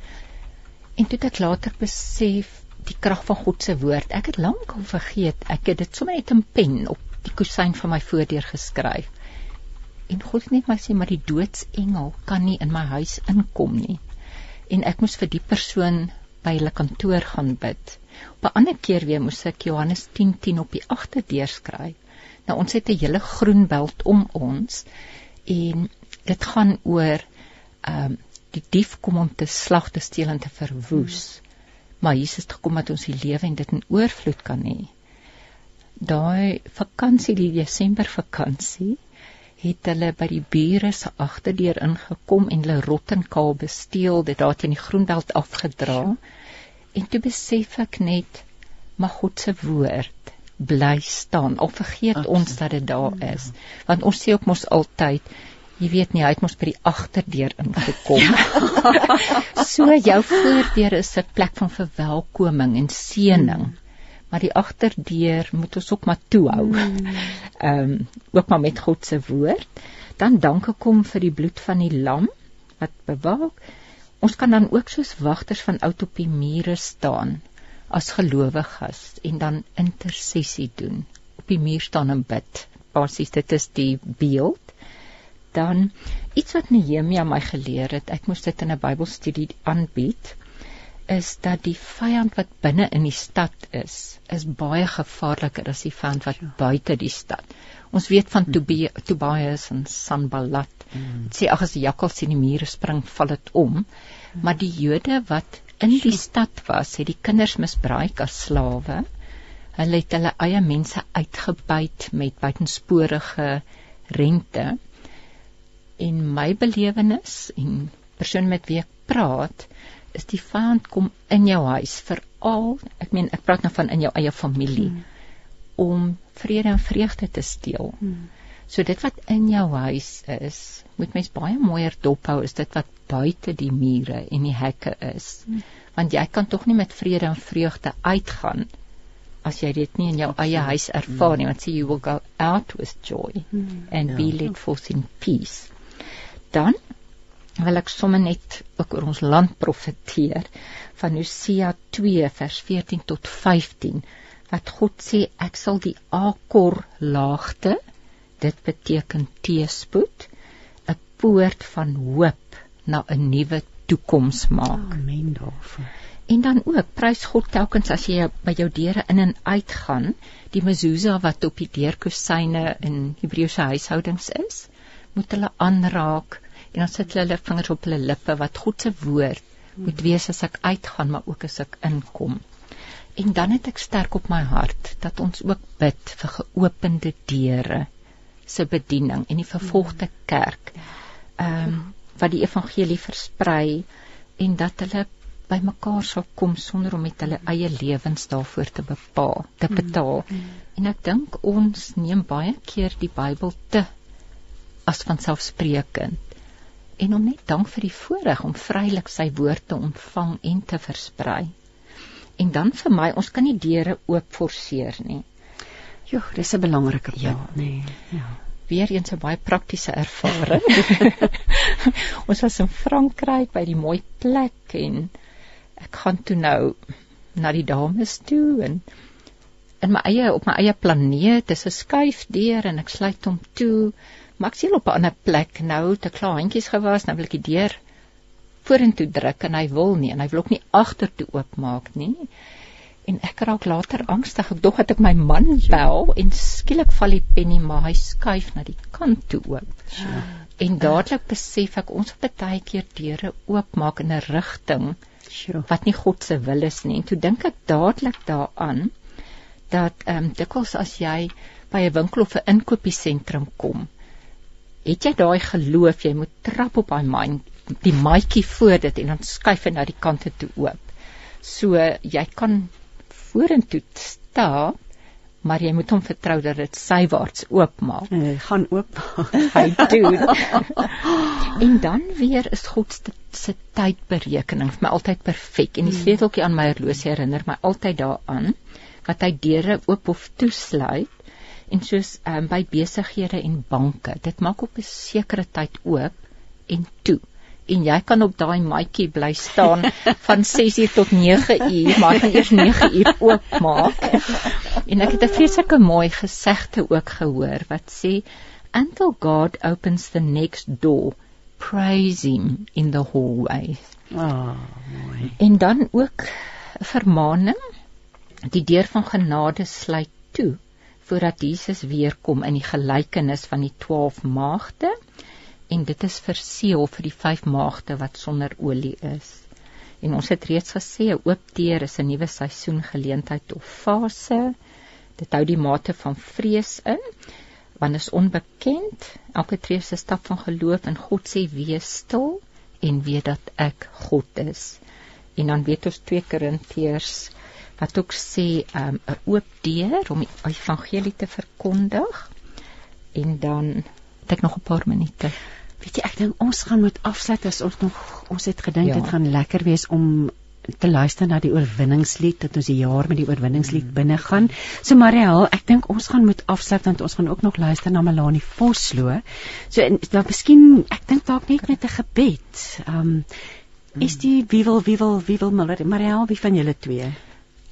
D: En toe ek later besef die krag van God se woord. Ek het lank al vergeet. Ek het dit sommer net in pen op die kusyn van my voordeur geskryf. En God het net my sê maar die doodsengel kan nie in my huis inkom nie. En ek moes vir die persoon by hulle kantoor gaan bid. Op 'n ander keer weer moes ek Johannes 10:10 10 op die agterdeur skryf. Nou ons het 'n hele groen beld om ons en dit gaan oor ehm um, die dief kom om te slag, te steel en te verwoes. Hmm. Maar Jesus het gekom dat ons die lewe en dit in oorvloed kan hê. Daai vakansie, die Desember vakansie, het hulle by die bure se agterdeur ingekom en hulle rottenkaal gesteel, dit daar teen die groenveld afgedra. En toe besef ek net mag God se woord bly staan. Al vergeet Absoluut. ons dat dit daar is. Want ons sê ook mos altyd Jy weet nie, hy het mos by die agterdeur ingekom. Ja. so jou voordeur is 'n plek van verwelkoming en seëning. Mm maar die agterdeur moet ons ook maar toehou. Hmm. Ehm um, ook maar met God se woord. Dan danke kom vir die bloed van die lam wat bewaak. Ons kan dan ook soos wagters van oud op die mure staan as gelowiges en dan intersessie doen. Op die muur staan en bid. Basies dit is die beeld. Dan iets wat Nehemia my geleer het, ek moes dit in 'n Bybelstudie aanbied is dat die vyand wat binne in die stad is, is baie gevaarliker as die vyand wat ja. buite die stad. Ons weet van hmm. Tobias en Sanballat. Hmm. Sê ag as die jakkals in die mure spring, val dit om. Hmm. Maar die Jode wat in die stad was, het die kinders misbruik as slawe. Hulle het hulle eie mense uitgebuit met buitensporige rente. En my belewenis en persoon met wie ek praat, is die vyand kom in jou huis veral ek meen ek praat nou van in jou eie familie hmm. om vrede en vreugde te steel. Hmm. So dit wat in jou huis is, moet mens baie mooier dophou as dit wat buite die mure en die hekke is. Hmm. Want jy kan tog nie met vrede en vreugde uitgaan as jy dit nie in jou Absoluut. eie huis ervaar nie, want sê you will go out with joy hmm. and ja. be led forth in peace. Dan wil ek sommer net ook oor ons land profeteer van Hosea 2 vers 14 tot 15 wat God sê ek sal die akor laagte dit beteken teespoed 'n poort van hoop na 'n nuwe toekoms maak.
B: Amen daarvoor.
D: En dan ook prys God telkens as jy by jou deure in en uit gaan die mezuzah wat op die deurkusyne in Hebreëse huishoudings is moet hulle aanraak en dan sit hulle hulle vingers op hulle lippe wat God se woord moet wees as ek uitgaan maar ook as ek inkom. En dan het ek sterk op my hart dat ons ook bid vir geopende deure se bediening en die vervolgde kerk. Ehm um, wat die evangelie versprei en dat hulle by mekaar sal kom sonder om met hulle eie lewens daarvoor te bepaal, te betaal. En ek dink ons neem baie keer die Bybel te as vanselfsprekend en om net dank vir die voorreg om vrylik sy woord te ontvang en te versprei. En dan vir my, ons kan nie deure oop forceer nie.
B: Jo, dis 'n belangrike punt, ja. nee. Ja.
D: Weereens 'n baie praktiese ervaring. ons was in Frankryk by die mooi plek en ek gaan toe nou na die dames toe en in my eie op my eie planeet, dis 'n skuifdeur en ek sluit hom toe maar ek sien op 'n ander plek nou te klaar handjies gewas, nou wil ek die deur vorentoe druk en hy wil nie en hy wil ook nie agtertoe oopmaak nie. En ek raak later angstig. Ek dog dat ek my man bel en skielik val die penny maar hy skuif na die kant toe oop. Ja. En dadelik besef ek ons het baie keer deure oopmaak in 'n rigting sure. wat nie God se wil is nie. En toe dink ek dadelik daaraan dat ehm um, dikwels as jy by 'n winkel of 'n inkopiesentrum kom, het jy daai geloof jy moet trap op daai mind die maatjie voor dit en dan skuif hy na die kante toe oop. So jy kan vorentoe staan maar jy moet hom vertrou dat dit sywaarts oopmaak.
B: Hy gaan oop.
D: hy doen. en dan weer is God se tydberekening vir my altyd perfek en die hmm. sleuteltjie aan my horlosie herinner my altyd daaraan wat hy deure oop of toesluit en soos um, by besighede en banke dit maak op 'n sekere tyd oop en toe en jy kan op daai matjie bly staan van 6uur tot 9uur, maar gaan eers 9uur oopmaak. En ek het 'n vreeslike mooi gesegde ook gehoor wat sê until God opens the next door, praise him in the hallway.
B: Ah, oh, mooi.
D: En dan ook 'n vermaaning. Die deur van genade sluit toe voordat Jesus weer kom in die gelykenis van die 12 maagde en dit is verseël vir die vyf maagde wat sonder olie is. En ons het reeds gesê 'n oop deur is 'n nuwe seisoen geleentheid of fase. Dit hou die mate van vrees in want is onbekend. Elke tree se stap van geloof in God sê wees stil en weet dat ek God is. En dan weet ons 2 Korintiërs wat ook sê 'n um, oop deur om die evangelie te verkondig. En dan het ek nog 'n paar minute.
B: Weet jy, ek dink ons gaan moet afsluit as ons nog ons het gedink ja. dit gaan lekker wees om te luister na die oorwinningslied dat ons die jaar met die oorwinningslied mm. binne gaan. So Mariel, ek dink ons gaan moet afsluit want ons gaan ook nog luister na Melanie Vosloo. So dan miskien ek dink dalk net met 'n gebed. Um is die wie wil wie wil wie wil Mariel wie van julle twee?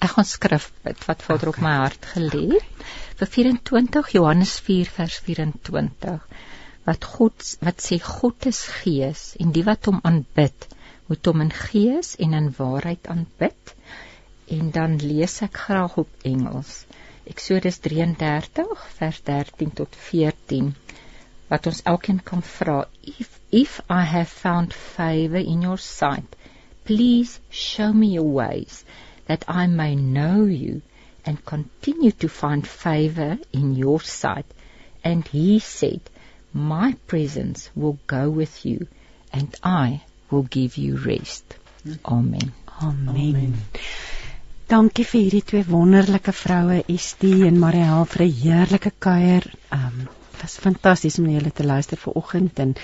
D: Ek gaan skrif bid wat Vader okay. op my hart gelê vir 24 Johannes 4 vers 24 wat God wat sê God is gees en die wat hom aanbid moet hom in gees en in waarheid aanbid. En dan lees ek graag op Engels. Eksodus 33 vers 13 tot 14 wat ons elkeen kan vra if if i have found favor in your sight please show me your ways that i may know you and continue to find favor in your sight and he said My presence will go with you and I will give you rest. Amen.
B: Amen. Amen. Dankie vir hierdie twee wonderlike vroue, Estie en Mariel vir 'n heerlike kuier. Um was fantasties om julle te luister vanoggend en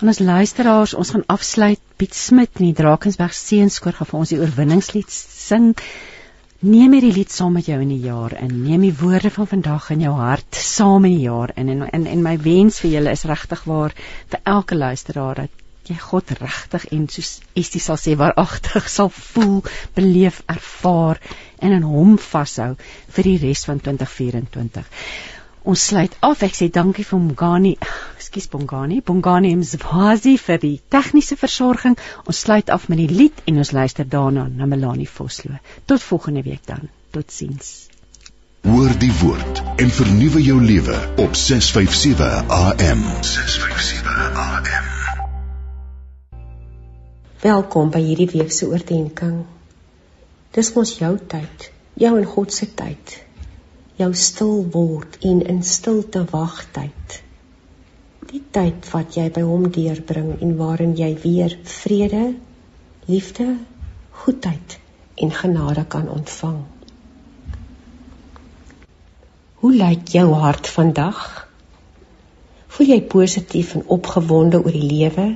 B: aan ons luisteraars, ons gaan afsluit Piet Smit in die Drakensberg Seenskoor gaan vir ons die oorwinningslied sing. Neem hierdie lied saam met jou in die jaar in. Neem die woorde van vandag in jou hart saam in die jaar in en en, en my wens vir julle is regtig waar vir elke luisteraar dat jy God regtig en soos Estie sal sê waaragtig sal voel, beleef, ervaar en in hom vashou vir die res van 2024. Ons sluit af. Ek sê dankie vir Mongani. Ekskuus Bongani. Bongani Mzwazi vir die tegniese versorging. Ons sluit af met die lied en ons luister daarna na Melanie Vosloo. Tot volgende week dan. Totsiens.
E: Hoor die woord en vernuwe jou lewe op 657 AM. 657 AM.
F: Welkom by hierdie week se oordeenking. Dis mos jou tyd, jou en God se tyd jou stil word en in stilte wagtyd. Die tyd wat jy by hom deurbring en waarin jy weer vrede, liefde, goedheid en genade kan ontvang. Hoe lyk jou hart vandag? Voel jy positief en opgewonde oor die lewe?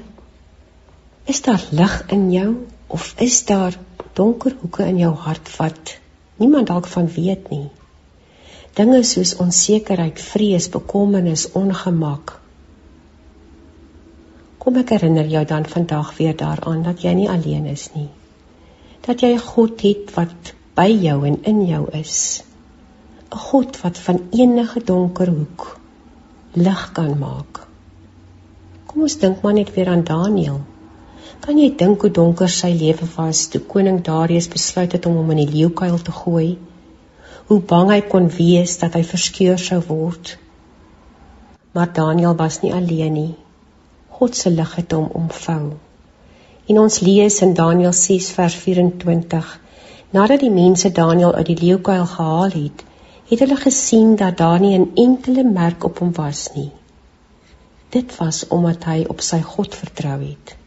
F: Is daar lig in jou of is daar donker hoeke in jou hart wat niemand dalk van weet nie? Dinge soos onsekerheid, vrees, bekommernis, ongemak. Kom ek herinner jou dan vandag weer daaraan dat jy nie alleen is nie. Dat jy 'n God het wat by jou en in jou is. 'n God wat van enige donker hoek lig kan maak. Kom ons dink maar net weer aan Daniël. Kan jy dink hoe donker sy lewe was toe koning Darius besluit het om hom in die leeukuil te gooi? Hoe bang hy kon wees dat hy verskeur sou word. Maar Daniël was nie alleen nie. God se lig het hom omvou. En ons lees in Daniël 6 vers 24: Nadat die mense Daniël uit die leeukuil gehaal het, het hulle gesien dat daar nie 'n enkele merk op hom was nie. Dit was omdat hy op sy God vertrou het.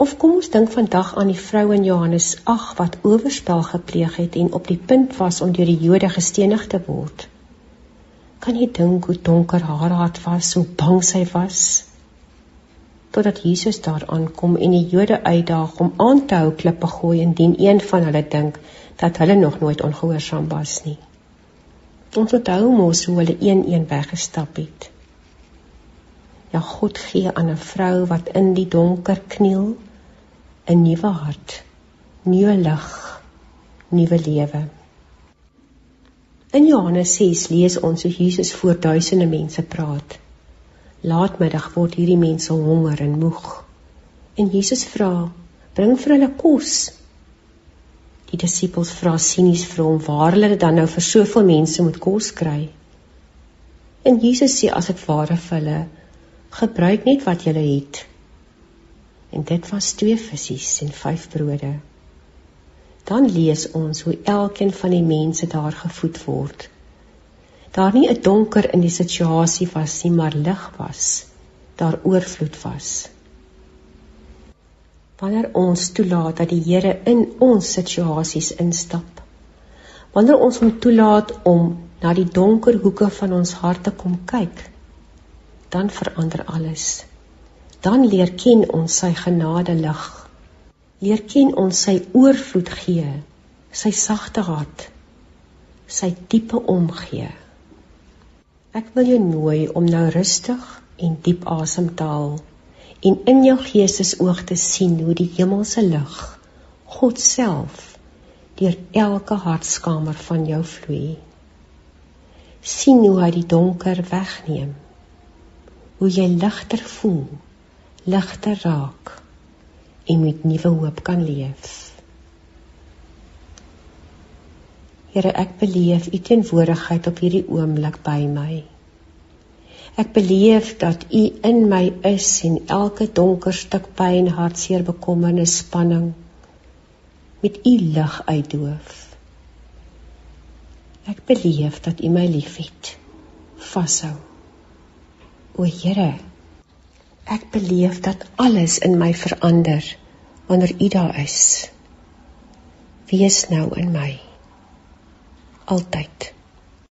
F: Of kom ons dink vandag aan die vrou in Johannes 8 wat oorspel gepleeg het en op die punt was om deur die Jode gestenig te word. Kan jy dink hoe donker haar hart was, hoe bang sy was? Totdat Jesus daar aankom en die Jode uitdaag om aan te hou klippe gooi indien een van hulle dink dat hulle nog nooit ongehoorsaam was nie. Ons onthou mos hoe hulle een-een weggestap het. Ja, God gee aan 'n vrou wat in die donker kniel 'n nuwe hart, nuwe lig, nuwe lewe. In Johannes 6 lees ons hoe Jesus voor duisende mense praat. Laatmiddag word hierdie mense honger en moeg. En Jesus vra: "Bring vir hulle kos." Die disippels vra sinies vir hom waar hulle dan nou vir soveel mense moet kos kry. En Jesus sê as ek ware vir hulle gebruik net wat julle het. En dit was twee visse en vyf brode. Dan lees ons hoe elkeen van die mense daar gevoed word. Daar nie 'n donker in die situasie was nie, maar lig was. Daar oorvloed was wanneer ons toelaat dat die Here in ons situasies instap. Wanneer ons hom toelaat om na die donker hoeke van ons harte kom kyk, dan verander alles. Dan leer ken ons sy genade lig. Leer ken ons sy oorvloed gee, sy sagte hart, sy diepe omgee. Ek wil jou nooi om nou rustig en diep asem te haal en in jou geestesoog te sien hoe die hemelse lig God self deur elke hartskamer van jou vloei. sien hoe hy die donker wegneem. Hoe jy ligter voel, ligter raak en met nuwe hoop kan leef. Here, ek beleef u teenwoordigheid op hierdie oomblik by my. Ek beleef dat U in my is en elke donker stuk pyn, hartseer, bekommernis, spanning met U lig uitdoof. Ek beleef dat U my liefhet. Vashou. O Here, ek beleef dat alles in my verander wanneer U daar is. Wees nou in my. Altyd.